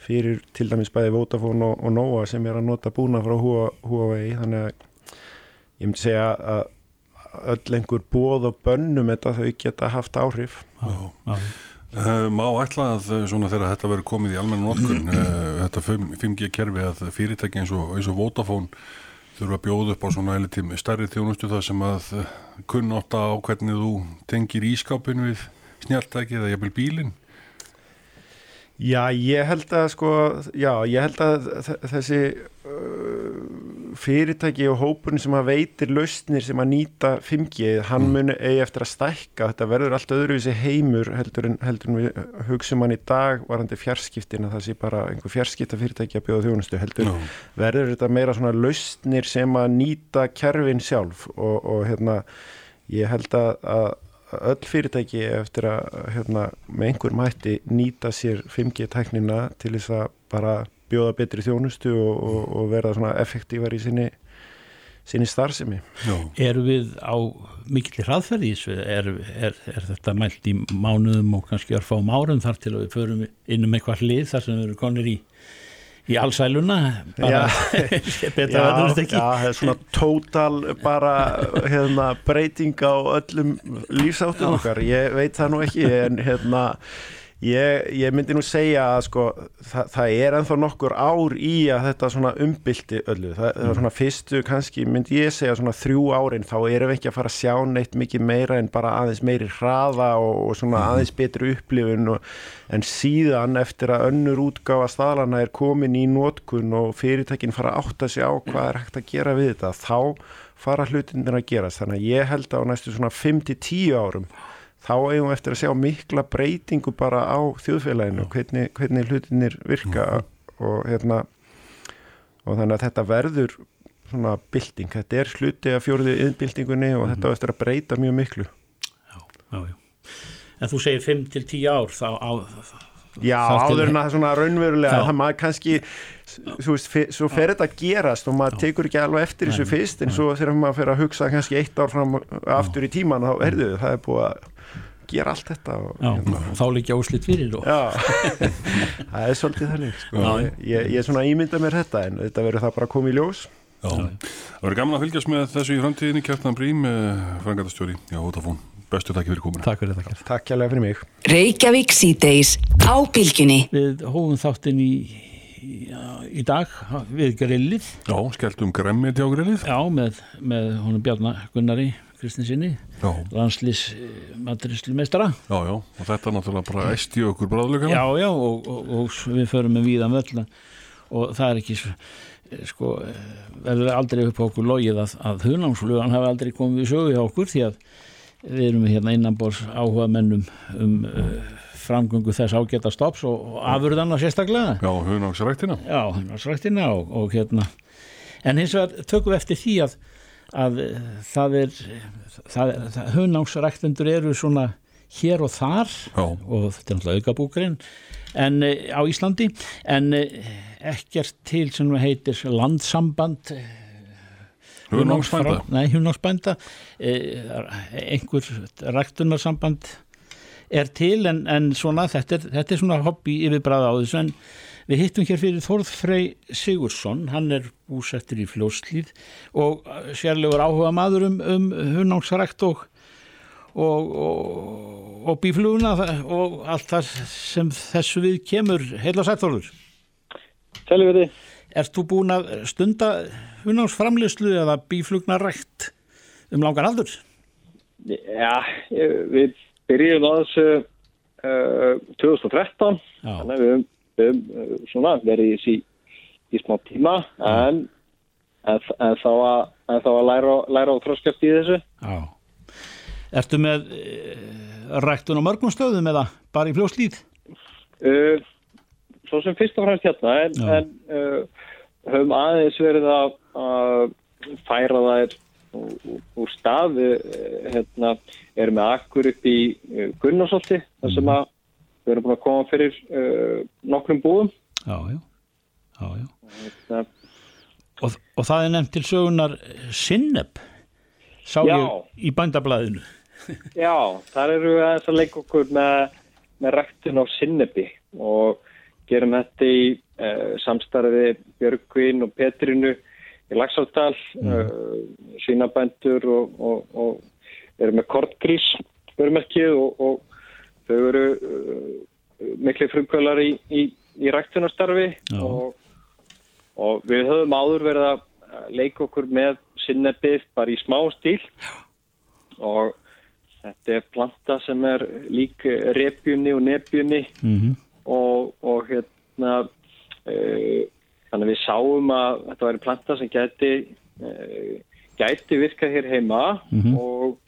fyrir til dæmis bæði Vodafone og, og Nova sem er að nota búnað frá Huawei þannig að ég myndi segja að öll einhver bóð og bönnum þetta þau geta haft áhrif. Já, já. Uh, má ætla að eh, svona þegar þetta verður komið í almenna notkun uh, þetta 5G kerfi að fyrirtæki eins og, eins og Vodafone þurfa að bjóða upp á svona eilitími stærri þjónustu það sem að kunnáta á hvernig þú tengir ískápin við snjáltæki eða jafnvel bílinn. Já, ég held að sko, já, ég held að þessi uh, fyrirtæki og hópurinn sem að veitir lausnir sem að nýta 5G, hann mm. muni eigi eftir að stækka, þetta verður allt öðruvísi heimur heldur en, heldur en við hugsaum hann í dag varandi fjarskiptin að það sé bara einhver fjarskipta fyrirtæki að bjóða þjónustu, heldur no. verður þetta meira svona lausnir sem að nýta kerfin sjálf og, og hérna, ég held að, að öll fyrirtæki eftir að hérna, með einhver mætti nýta sér 5G tæknina til þess að bara bjóða betri þjónustu og, og, og verða svona effektívar í sinni, sinni starfsemi. Eru við á mikill hraðferði í þessu? Er, er, er þetta mælt í mánuðum og kannski örfám árum þar til að við förum inn um eitthvað hlið þar sem við erum konir í í allsæluna bara þetta [LAUGHS] ekki. Já, það er svona tótal bara hérna, breyting á öllum lífsáttum okkar, ég veit það nú ekki en hérna Ég, ég myndi nú segja að sko, það, það er enþá nokkur ár í að þetta svona umbildi öllu. Það, það er mm. svona fyrstu kannski, myndi ég segja svona þrjú árin, þá erum við ekki að fara að sjá neitt mikið meira en bara aðeins meiri hraða og, og svona mm. aðeins betri upplifun og, en síðan eftir að önnur útgáfa staðlana er komin í nótkun og fyrirtækinn fara að átta sig á hvað er hægt að gera við þetta, þá fara hlutinir að gerast. Þannig að ég held að á næstu svona 5-10 árum þá eigum við eftir að sjá mikla breytingu bara á þjóðfélaginu hvernig, hvernig hlutinir virka mm -hmm. og hérna og þannig að þetta verður svona bylting, þetta er hluti af fjóriði yðnbyltingunni og þetta á eftir að breyta mjög miklu Já, já. En þú segir 5 til 10 ár þá á... Já, áður en að það er svona raunverulega Já. það maður kannski, þú veist, svo fer þetta að gerast og maður tekur ekki alveg eftir þessu fyrst en svo þegar maður fer að hugsa kannski eitt ár fram aftur í tíman þá, heyrðu, það er búið að gera allt þetta og, Já, og þá líkja úslit fyrir og... Já, [LAUGHS] það er svolítið þannig sko. Já. ég, ég, er svona að ímynda mér þetta en þetta verður það bara að koma í ljós. Já, það verður gaman að fylgjast með þessu í framtíðinni Kjartan Brím, frangatastjóri Já, Vodafone, bestu takk fyrir komuna. Takk fyrir þetta Kjart. Takk kjærlega fyrir mig. Reykjavík síðdeis á bylgjunni. Við hófum þáttinn í, í, í dag við grillið. Já, skelltum gremmi til á grillið. Já, með, með honum Bjarnar Gunnari Kristinsinni, Já, landslýs maturislumeistara já, já, og þetta náttúrulega bara æsti okkur bráðleikana. Já, já, og, og, og við förum með víðan völl og það er ekki sko, eh, verður aldrei upp á okkur logið að, að hunámslugan hafi aldrei komið við sögu hjá okkur því að við erum hérna innanbors áhuga mennum um uh, framgöngu þess ágæta stops og, og afurðana sérstaklega. Já, hunagsræktina Já, hunámsræktina og, og hérna. En hins vegar tökum við eftir því að, að eh, það er það, hunámsræktendur eru svona hér og þar Já, og þetta er náttúrulega aukabúkurinn en uh, á Íslandi en uh, ekkert til sem heitir landsamband hunangsfrá- Nei, hunangsbænda uh, einhver ræktunarsamband er til en, en svona þetta er, þetta er svona hobby yfirbræða á þessu en við hittum hér fyrir Þórð Frey Sigursson, hann er búsettur í Fljóslíð og eh, sérlegur áhuga maður um, um hunangsrækt og og, og, og bífluguna og allt það sem þessu við kemur heila sættorður. Sæli við þið. Ert þú búin að stunda hunámsframleyslu eða bíflugnarækt um langan aldur? Já, við byrjum á þessu uh, 2013 Já. þannig að við höfum svona verið í, þessi í smá tíma en, en, en þá að, en þá að læra, læra og þroskast í þessu Já. Ertu með e, ræktun á mörgum stöðum eða bara í fljóslíð? uh, svo sem fyrst og fremst hérna en, en uh, höfum aðeins verið að, að færa þær úr, stað við uh, hérna, erum með akkur upp í uh, Gunnarsólti þar sem að við erum búin að koma fyrir uh, nokkrum búðum Já, já. já, já. Það, Og, og það er nefnt til sögunar Sinneb sá Já. ég í bændablaðinu. [LAUGHS] Já, þar eru við aðeins að leika okkur með, með ræktun á sinnebi og gerum þetta í uh, samstarfi Björgvin og Petrinu í Laxáldal, mm. svínabændur og, og, og erum með kortgrís börmerkið og, og þau eru uh, miklu frumkvölar í, í, í ræktunarstarfi Já. og, og við höfum áður verið að leika okkur með sinnebið bara í smá stíl og þetta er planta sem er lík repjunni og nepjunni Mm og, og hérna uh, þannig að við sáum að þetta væri planta sem gæti uh, gæti virkað hér heima Mhm. og,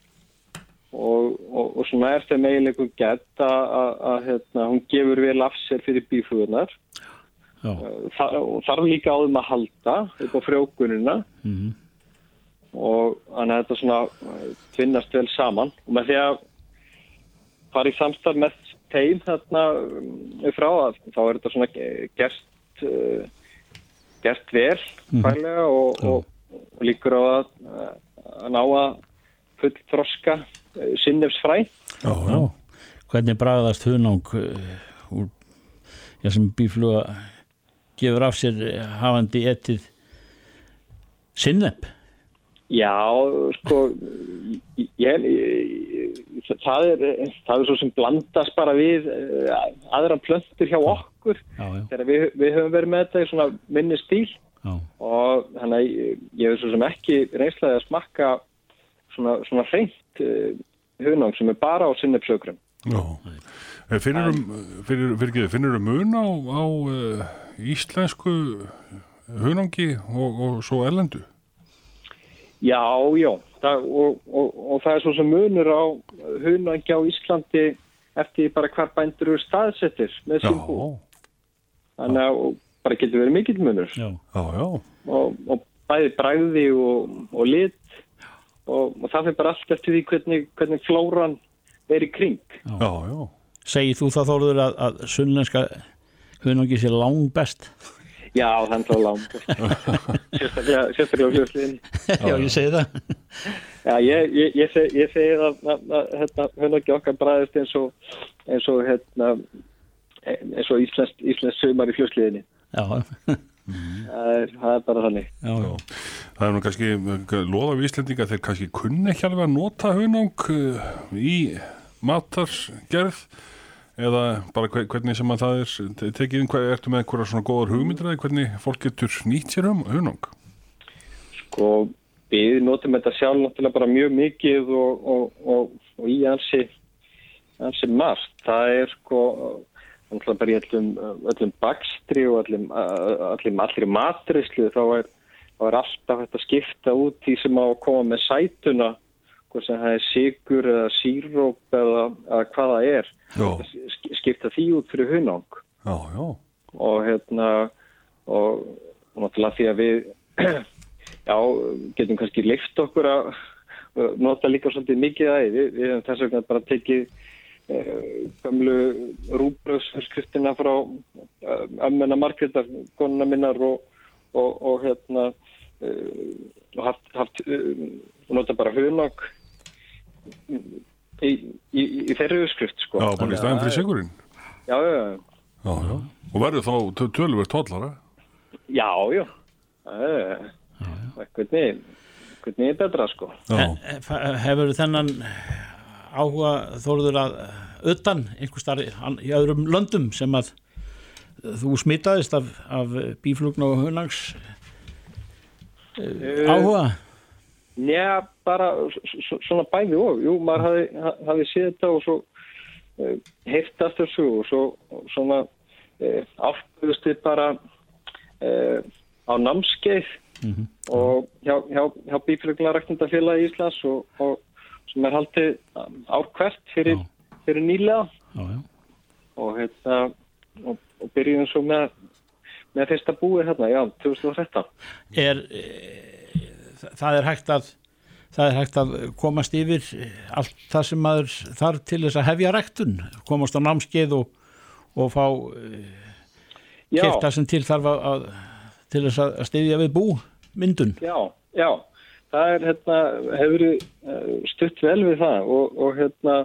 og, og, og svona er þeim eiginleikum gætt að, hérna, hún gefur vel af sér fyrir bíflugunar Já. Þar, þarf líka á þeim að halda upp á frjókununa Mm og þannig að þetta svona uh, tvinnast vel saman og með því að fara í samstarf með teim þarna frá að þá er þetta svona ge- gert vel færlega og, og, og líkur á að, að ná að full þroska uh, sinnefsfræ. Já, já. Hvernig bragðast hunang uh, úr, já, sem bífluga gefur af sér eh, hafandi etið sinneb? Já, sko ég, ég, ég, það er það er svo sem blandast bara við aðra plöntur hjá okkur. Já, já, þegar við, við höfum verið með þetta í svona minni stíl. Já, og þannig að ég, ég hef svo sem ekki reynslaði að smakka svona, svona hreint uh, hunang sem er bara á sinnepsökrum. Eh, Finnur fyrir, fyrir, finnur mun á, á uh, íslensku hunangi og, og svo erlendu? Já, já, það, og, og, og það er svo sem munur á hunangi á Íslandi eftir bara hvar bændur eru staðsettir með sín bú. Þannig að bara getur verið mikill munur já, já, já. og, og bæði bræði og, og lit og, og það fyrir bara allt eftir því hvernig, hvernig flóran er í kring. Já, já. Segir þú það þóruður að, að sunnlenska hunangi sé lang best? Já, þannig að langt. sérstaklega, sérstaklega hljóðsliðin. Já, ég segi það. Já, ég, ég, ég, seg, ég segi að, að, að hérna, hunangi okkar bræðist eins og, eins og, hérna, eins og íslensk sögmar í hljóðsliðinni. Já, Það er, það er bara þannig. já, já. Það er nú kannski loða við Íslendinga þeir kannski kunni ekki alveg að nota hunang uh, í matargerð eða bara hve- hvernig sem að það er te- tekið inn, hvað ertu með einhverja svona góðar hugmyndir eða hvernig fólk getur nýtt sér hum- hunang? Sko, við notum þetta sjálf náttúrulega bara mjög mikið og, og, og, og í ansi, ansi margt. Það er sko, náttúrulega bara í öllum, öllum bakstri og öllum, öllum allir matrislu þá er, þá er alltaf þetta skipta út því sem á að koma með sætuna hvort sem það er sigur eða síróp eða, eða hvað það er. Já, Sk- skipta því út fyrir hunang. Já, já. og hérna og, náttúrulega því að við [CLEARS THROAT] já, getum kannski leift okkur að uh, nota líka svolítið mikið að við, við hefum þess vegna bara tekið gamlu rúbröðsförskriftina frá uh, ömmuna margriðar, konuna minnar og, og, og hérna uh, og haft, haft uh, og nota bara hunag í, í, í, þeirri uppskrift sko. Já, bara í staðin fyrir sigurinn. Já, já, já. Já. Og verður þá tö- töluvert tóllara? Já, já. Er hvernig, hvernig er betra sko. Já, Hefur þennan áhuga þóruður að utan einhver starf í öðrum löndum sem að þú smitaðist af, af bíflugn og hunangs Uh, áhuga? Njá, bara svona bæði og. Jú, maður hafi, ha- hafi séð þetta og svo uh, aftur svo og svo svona uh, við bara uh, á námskeið og hjá, hjá, hjá Bíflugnaræktundafélagi Íslands og, og sem er haldið ár hvert fyrir, fyrir nýlega Já, já. og, hérna, og, og byrjum svo með, með fyrsta búið hérna, já, 2013. er e, það er hægt að það er hægt að komast yfir allt það sem maður þarf til þess að hefja rektun, komast á námskeið og, og fá e, Já. kipta sem til þarf að, að til þess að styðja við bú myndun. Já, já, það er hérna, hefur uh, stutt vel við það og, og hérna,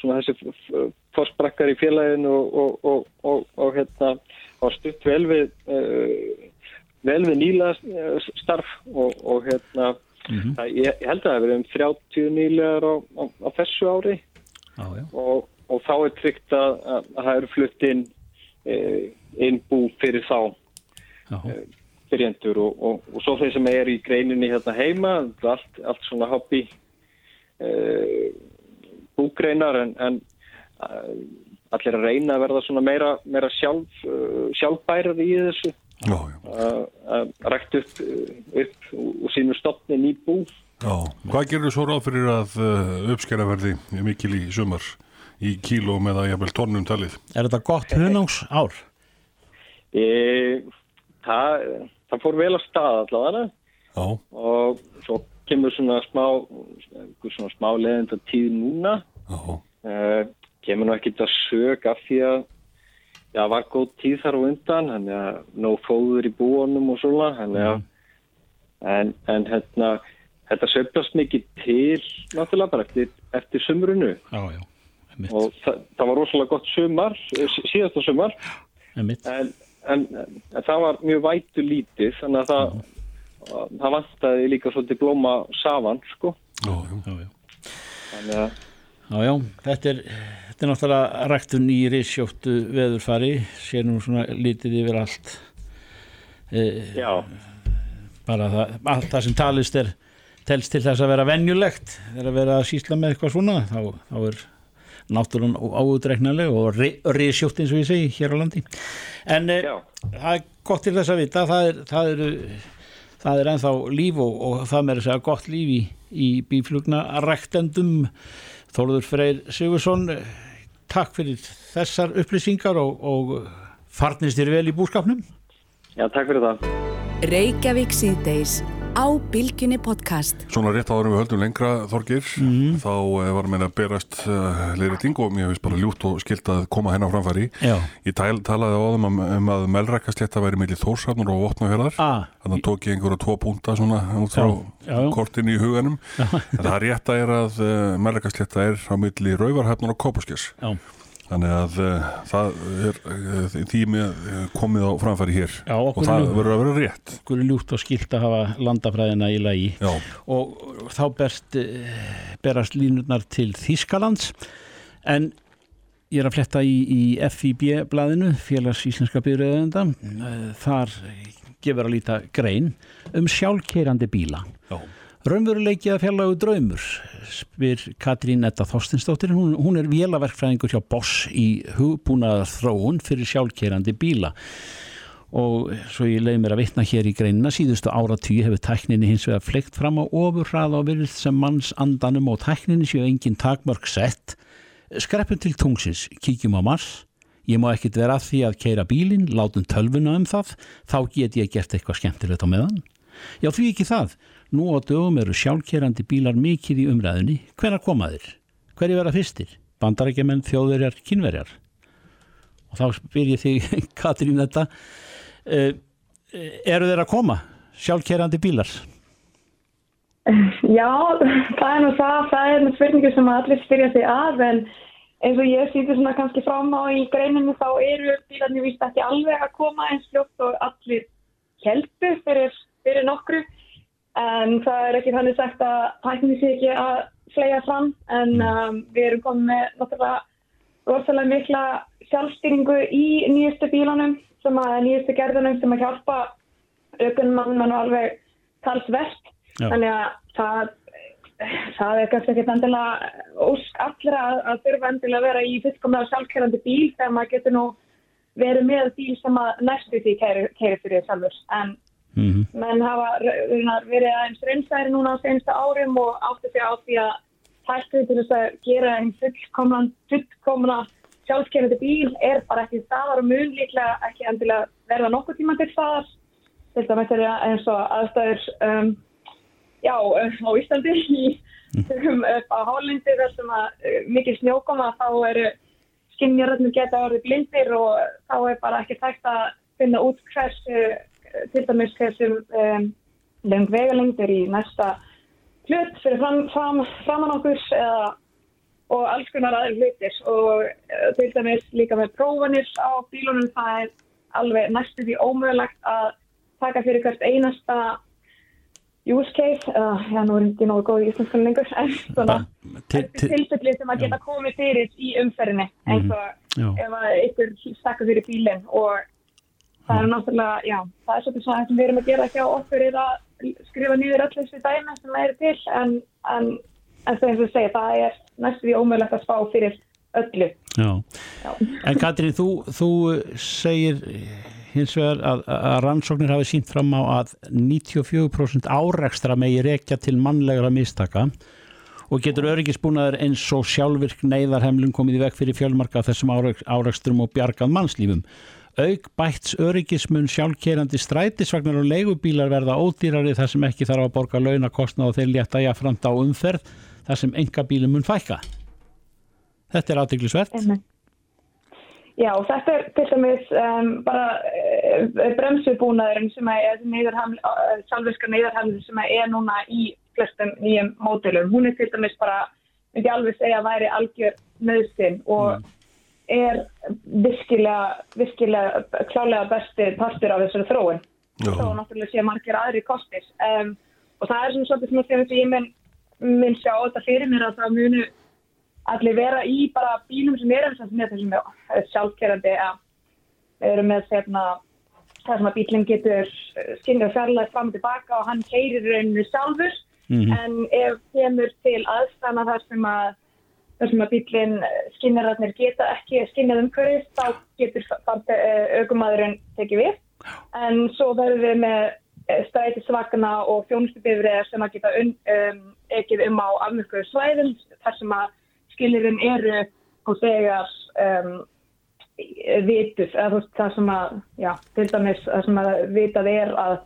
svona þessi f- f- forsprakkar í félaginu og, og, og, og, og hérna, stutt vel við, uh, vel við nýla uh, starf og, og hérna, það, ég, ég held að það hefur um 30 nýlegar á, á, á þessu ári já. og, og þá er tryggt að, að, að það eru flutt inn, inn bú fyrir þá Já. Byrjendur og, og, og svo þeir sem er í greininni hérna heima, allt, allt svona hobby uh, búgreinar en, en uh, allir að reyna að verða svona meira, meira sjálf, uh, sjálfbærar í þessu já, já. að að rækta upp, upp úr sínu stopnin í bú. já. Hvað gerur svo ráð fyrir að uh, uppskera verði mikil í sumar í kílóm eða jafnvel tónnum talið? Er þetta gott hunangs ár? E, það, það fór vel að stað allavega. Já, og svo kemur svona smá, svona smá leðenda tíð núna. Já, uh, kemur nú ekkert að sög af því að já, var góð tíð þar á undan þannig að nóg fóður í búanum og svona þannig að en, en hérna þetta söfnast mikið til náttúrulega bara eftir, eftir sumrunu Já, já, einmitt, og það, það var rosalega gott sumar sí- síðasta sumar. Einmitt. en, en, en það var mjög vætu lítið þannig að það, það vantaði líka svolítið blóma saman sko já, já. Já, þannig að Já, já, þetta er, þetta er náttúrulega ræktun í risjóttu veðurfari, sér nú svona lítið yfir allt. E, já, bara það, allt það sem talist er, telst til þess að vera venjulegt, þegar að vera að sísla með eitthvað svona, þá, þá er náttúrulega áutreiknarleg og ri, risjótt eins og ég segi hér á landi. En e, já, það er gott til þess að vita, það er, það er, það er ennþá líf og, og það með að segja gott líf í, í bíflugna rektendum. Þóruður Freyr Sigursson, takk fyrir þessar upplýsingar og, og farnist þér vel í búskapnum. já, takk fyrir það Reykjavík síðdeis á Bilginni podcast. Svona rétt áður við höldum lengra Þorgir, þá eh, var meina að berast uh, leiriting og mér finnst bara ljútt og skilt að koma hennar framfæri. Já. Ég tæl, talaði á þeim um, um að melrakastétta væri millir þórsafnur og vopnafjörðar. Ah. Þannig að tók ég einhverja tvo púnta svona út frá Já, já, já. kortin í huganum. en það rétta er að uh, melrakastétta er á milli rauvarhefnur og kópaskers. Já. Þannig að uh, það er uh, því með uh, komið á framfæri hér Já, og okkur það er- verður að vera rétt. Okkur er ljúft og skilt að hafa landafræðina í lagi Já. og þá berst, eh, berast línurnar til Þískalands en ég er að fletta í, í FIB-blaðinu, Félags Íslenska byrjöðenda, þar gefur að líta grein um sjálfkeirandi bíla. Já. Raunveruleiki að fjarlagu draumur, spyr Katrín Etta Þorstinsdóttir, hún, hún er vélaverkfræðingur hjá Boss í hugbúnaðar þróun fyrir sjálfkeirandi bíla. Og svo ég leiði mér að vitna hér í greinina. Síðustu áratví hefur tækninni hins vegar fleikt fram á ofurhrað og virðist sem manns andanum og tækninni séu engin takmörk sett. Skreppum til tungsins, kíkjum á Mars. Ég má ekkit vera að því að keira bílinn látum tölvuna um það. Þá get ég gert eitthvað skemmtilegt á meðan. Já því ekki það, nú á dögum eru sjálfkerandi bílar mikið í umræðinni hvenær koma þeir? Hverju vera fyrstir? Bandarækjumenn, þjóðverjar, kynverjar og þá spyr ég þig [LAUGHS] Katrín þetta uh, eru þeir að koma sjálfkerandi bílar Já, það er nú það, það er nú spurningu sem allir spyrja sig að en eins og ég sýti svona kannski fram á í greininu þá eru bílarnir víst ekki alveg að koma eins fljótt og allir heldu fyrir, fyrir nokkru en það er ekki þannig sagt að tækni sé ekki að flega fram en um, við erum komið með náttúrulega rosalega mikla sjálfstýringu í nýjustu bílanum sem að nýjustu gerðunum sem að hjálpa aukunum mann alveg talsvert. Þannig að það, það er kannski ekki endilega ósk allra að, að þurfa endilega að vera í fullkomlega sjálfkerrandi bíl þegar maður getur nú verið með bíl sem að næstu því kæri, kæri fyrir sjálfur. En menn hafa verið aðeins reynsæri núna á sensta árum og átti sig á því að tæktu til þess að gera einn fullkomna, sjálfkerrandi bíl er bara ekki staðar og mun líklega ekki endilega verða nokkuð tíma til staðar. Dæmis er það eins og aðstæður um, já, á Íslandi í um, upp á Hálindi þar sem að uh, mikil snjókoma þá eru skinnjaröðnum geta orðið blindir og þá er bara ekki tækt að finna út hversu til dæmis hversu um, lengt vegalengd er í næsta hlut fyrir fram, fram, framan okkur eða og alls konar aðeins hlutir. Og uh, til dæmis líka með prófanir á bílunum það er alveg næstu því ómögulegt að taka fyrir hvert einasta use case, uh, já nú er ekki nógu góð í íslenskan lengur, en svona til, til, tilfelli sem að geta komið fyrir í umferðinni eins og Já. ef að ykkur stakka fyrir bílinn og það er náttúrulega, já, það er svolítið svona það sem við erum að gera hjá okkur er að skrifa nýður öll þessi dæmi sem eru til en, en, en það eins og segja, það er næstu því ómögulegt að spá fyrir öllu. Já. En Katrín, þú, þú segir hins vegar að, að rannsóknir hafi sínt fram á að 94% árekstra megi rekja til mannlegra mistaka og getur öryggisbúnaður eins og sjálfvirk neyðarhemlum komið í veg fyrir fjölmarka þessum árek- árekstrum og bjargað mannslífum. Auk bætts öryggismun sjálfkerandi strætisvagnar og leigubílar verða ódýrari þar sem ekki þarf að borga launakostna og þeir létta jafnframt á umferð þar sem enga bílum mun fækka. Þetta er. Einmitt. Já, þetta er til dæmis um, bara uh, bremsubúnaðurinn sem er neyðarhaml, uh, sjálfvirka neyðarhaml sem er núna í flestum nýjum mótilum. Hún er til dæmis bara, myndi alveg segja að væri algjör nöðsinn og er virkilega, virkilega klálega besti partur af þessari þróun. Þó náttúrulega sé margir aðri kostir. Um, og það er svona svolítið að þegar ég minn, minn sjá þetta fyrir mér að það munu allir vera í bara bílum sem eru sem er þessum sjálfkerandi að við erum með sérna það sem að bílinn getur skinnið fjarlægt fram og tilbaka og hann keirir rauninu sjálfur Mhm. en ef kemur til aðstæðna þar sem að þar sem að bílinn skinnararnir geta ekki skinnað umhverfið þá getur aukumæðurinn tekið við. En svo verðum við með strætisvagna og þjónustubifriðar sem að geta un, um, ekið um á afmörkuðu svæðum þar sem að skilirinn eru og þegar um, vituð, eða það sem að já, til dæmis það sem að vitað er að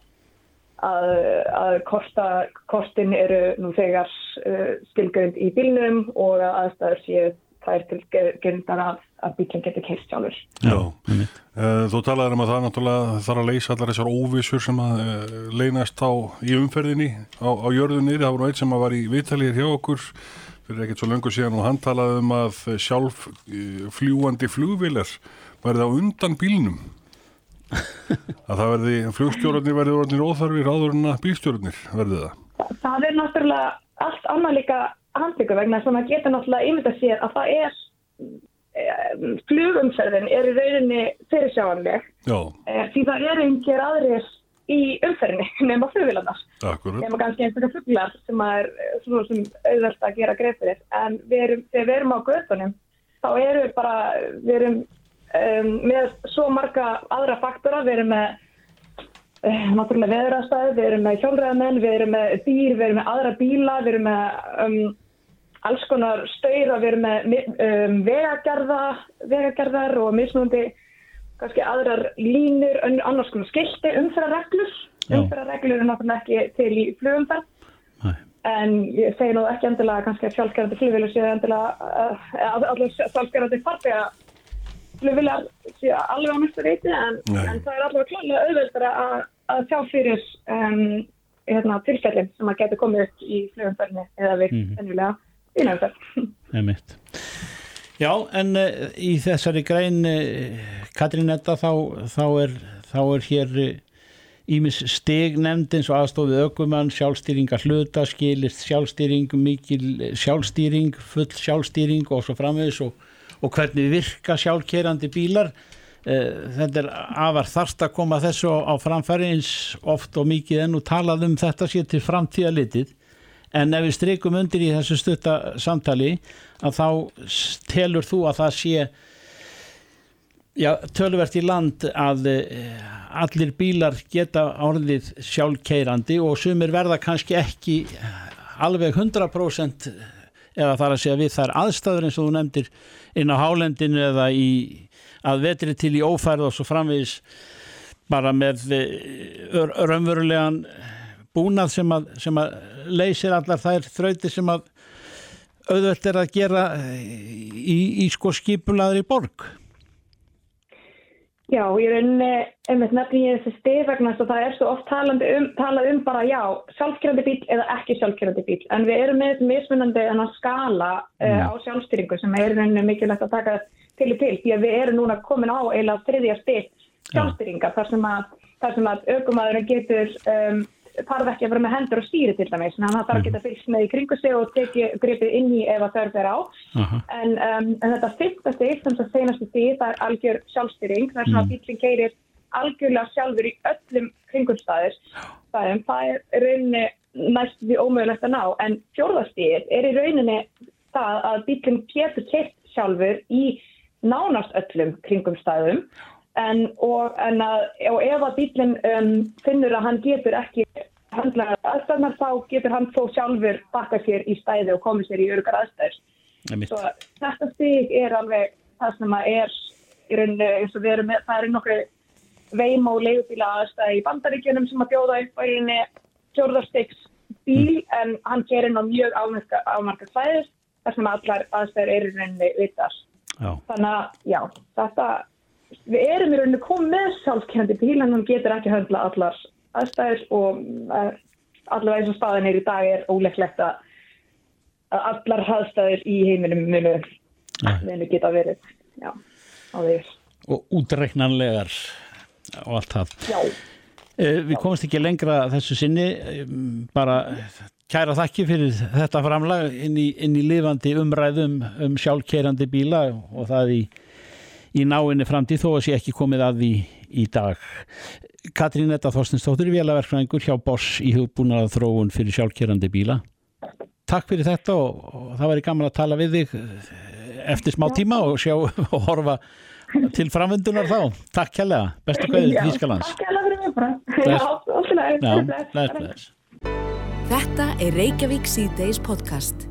að, að kosta, kostin eru nú þegar uh, skilgjönd í bílnum og að aðstæður séu þær til gerundar að, að bílinn getur keist sjálfur. Já, uh, þú talaður um að það náttúrulega þarf að leysa allar þessar óvissur sem að uh, leynast á í umferðinni á, á jörðunni, það nú eitt sem að var í viðtalið hjá okkur fyrir ekkert svo löngu síðan og hann talaði um að sjálf uh, fljúandi flugvilar verði á undan bílnum að það verði, flugstjórnir verði orðinir óþarfir áður en að bílstjórnir verði það. Það er náttúrulega allt annað líka handbyggu vegna sem að geta náttúrulega ímynda sér að það er um, flugumferðin er í rauninni fyrirsjáanleg. E, því það er einhver aðrir í umferðinni [LAUGHS] nema flugvilarnar nema kannski einhverja fluglar sem er svona sem auðvelt að gera greifir en við erum, þegar við erum á göðunum þá erum við bara við erum um, með svo marga aðra faktora, við erum með uh, náttúrulega veðurastæði, við erum með hjólræðamenn, við erum með dýr, við erum með aðra bíla, við erum með um, alls konar stöyra, við erum með um, vegagerða, vegagerðar og mismunandi kannski aðrar línur, annars konar skilti, umfærareglur, umfærareglur er náttúrulega ekki til í flugumferð. En ég segi nú ekki endilega kannski að sjálfgerðandi flugvilu séu endilega, uh, allir sjálfgerðandi farfega flugvilar séu alveg á næstu reyti en, en það er alveg klálega auðveldar að, að sjá fyrir um, hérna, tilfellin sem að geta komið upp í flugumferðinni eða við Mhm. ennilega innanferð. [LAUGHS] Einmitt. Já, en uh, í þessari grein uh, Katrín Edda þá, þá, er, þá er hér ímis stig nefnd eins og aðstofið ökumann, sjálfstýringa hluta, skilist sjálfstýring, mikil sjálfstýring, full sjálfstýring og svo framvegis og, og hvernig virka sjálfkerandi bílar. Uh, þetta er afar þarft að koma þessu á, framfæri eins oft og mikið enn og talað um þetta sér til framtíða litið en ef við streikum undir í þessu stutta samtali að þá telur þú að það sé já, töluvert í land að eh, allir bílar geta orðið sjálfkeirandi og sumir verða kannski ekki alveg 100% eða þar að segja við þær aðstæður eins og þú nefndir inn á hálendinu eða í, að vetri til í ófærð og svo framvegis bara með eh, raunverulegan búnað sem að, að leysir allar þær þrautir sem að auðvöld er að gera í, í sko skipulaðri borg. Já, ég rauninni, einmitt nefnir ég þessi stið vegna þess að það er svo oft talandi um, talað um bara já, sjálfkerandi bíl eða ekki sjálfkerandi bíl. En við erum með þessi mismunandi skala uh, á sjálfstýringu sem er í rauninni mikilvægt að taka til og til. Því að við erum núna komin á eiginlega þriðja stið sjálfstýringa þar sem að, að aukumæðurinn getur um, þarf ekki að vera með hendur og stýri til dæmis. Þannig að hann þarf að geta fylgst með í kringu sig og tekið gripið inn í ef að þörf er á. En, um, en þetta fyrsta stig, sem það seinasti stig, það er algjör sjálfstýring, það er svona að bílinn keirir algjörlega sjálfur í öllum kringumstæðir. Það er, það er rauninni næst því ómögulegt að ná, en fjórðastigið er í rauninni það að bílinn getur keirt sjálfur í nánast öllum kringumstæðum en, og, en að, og ef að bílinn um, finnur að hann getur ekki handla aðstæðnar þá getur hann þó sjálfur bakka sér í stæði og komið sér í örgar. Einmitt. Svo þetta stig er alveg það sem að er í rauninni eins og við erum með, það er nokkru veim og leigubíla aðstæði í bandaríkjunum sem að bjóða upp á í rauninni fjórðarstegs bíl en hann gerir ná mjög afmarka svæðis þar sem allar aðstæður eru í rauninni vitar. Já. Þannig að já, þetta við erum í rauninni komið með sjálfkerrandi bíl en hann getur ekki höndla allar aðstæður og uh, allavega eins og staðin er í dag er óleiklegt að allar aðstæður í heiminum munu, munu geta verið já, á því Og útreiknanlegar og allt það. Já. Eh, Við komumst ekki lengra þessu sinni, eh, bara kæra þakki fyrir þetta framlag inn í, inn í lifandi umræðum um sjálfkerandi bíla og það í, í náinni framtíð þó að sé ekki komið að því í dag. Katrín Etta Þorstinsdóttir, vélaverkfræðingur hjá Boss í hugbúnað þróun fyrir sjálfkerandi bíla. Takk fyrir þetta og, og það væri gaman að tala við þig eh, eftir smá tíma og sjá [LAUGHS] og horfa til framöndunar þá. Takk kærlega, bestu kveðið Já, til Þýskalands. Takk hérlega fyrir mig bara. Þetta er Reykjavík C-Days podcast.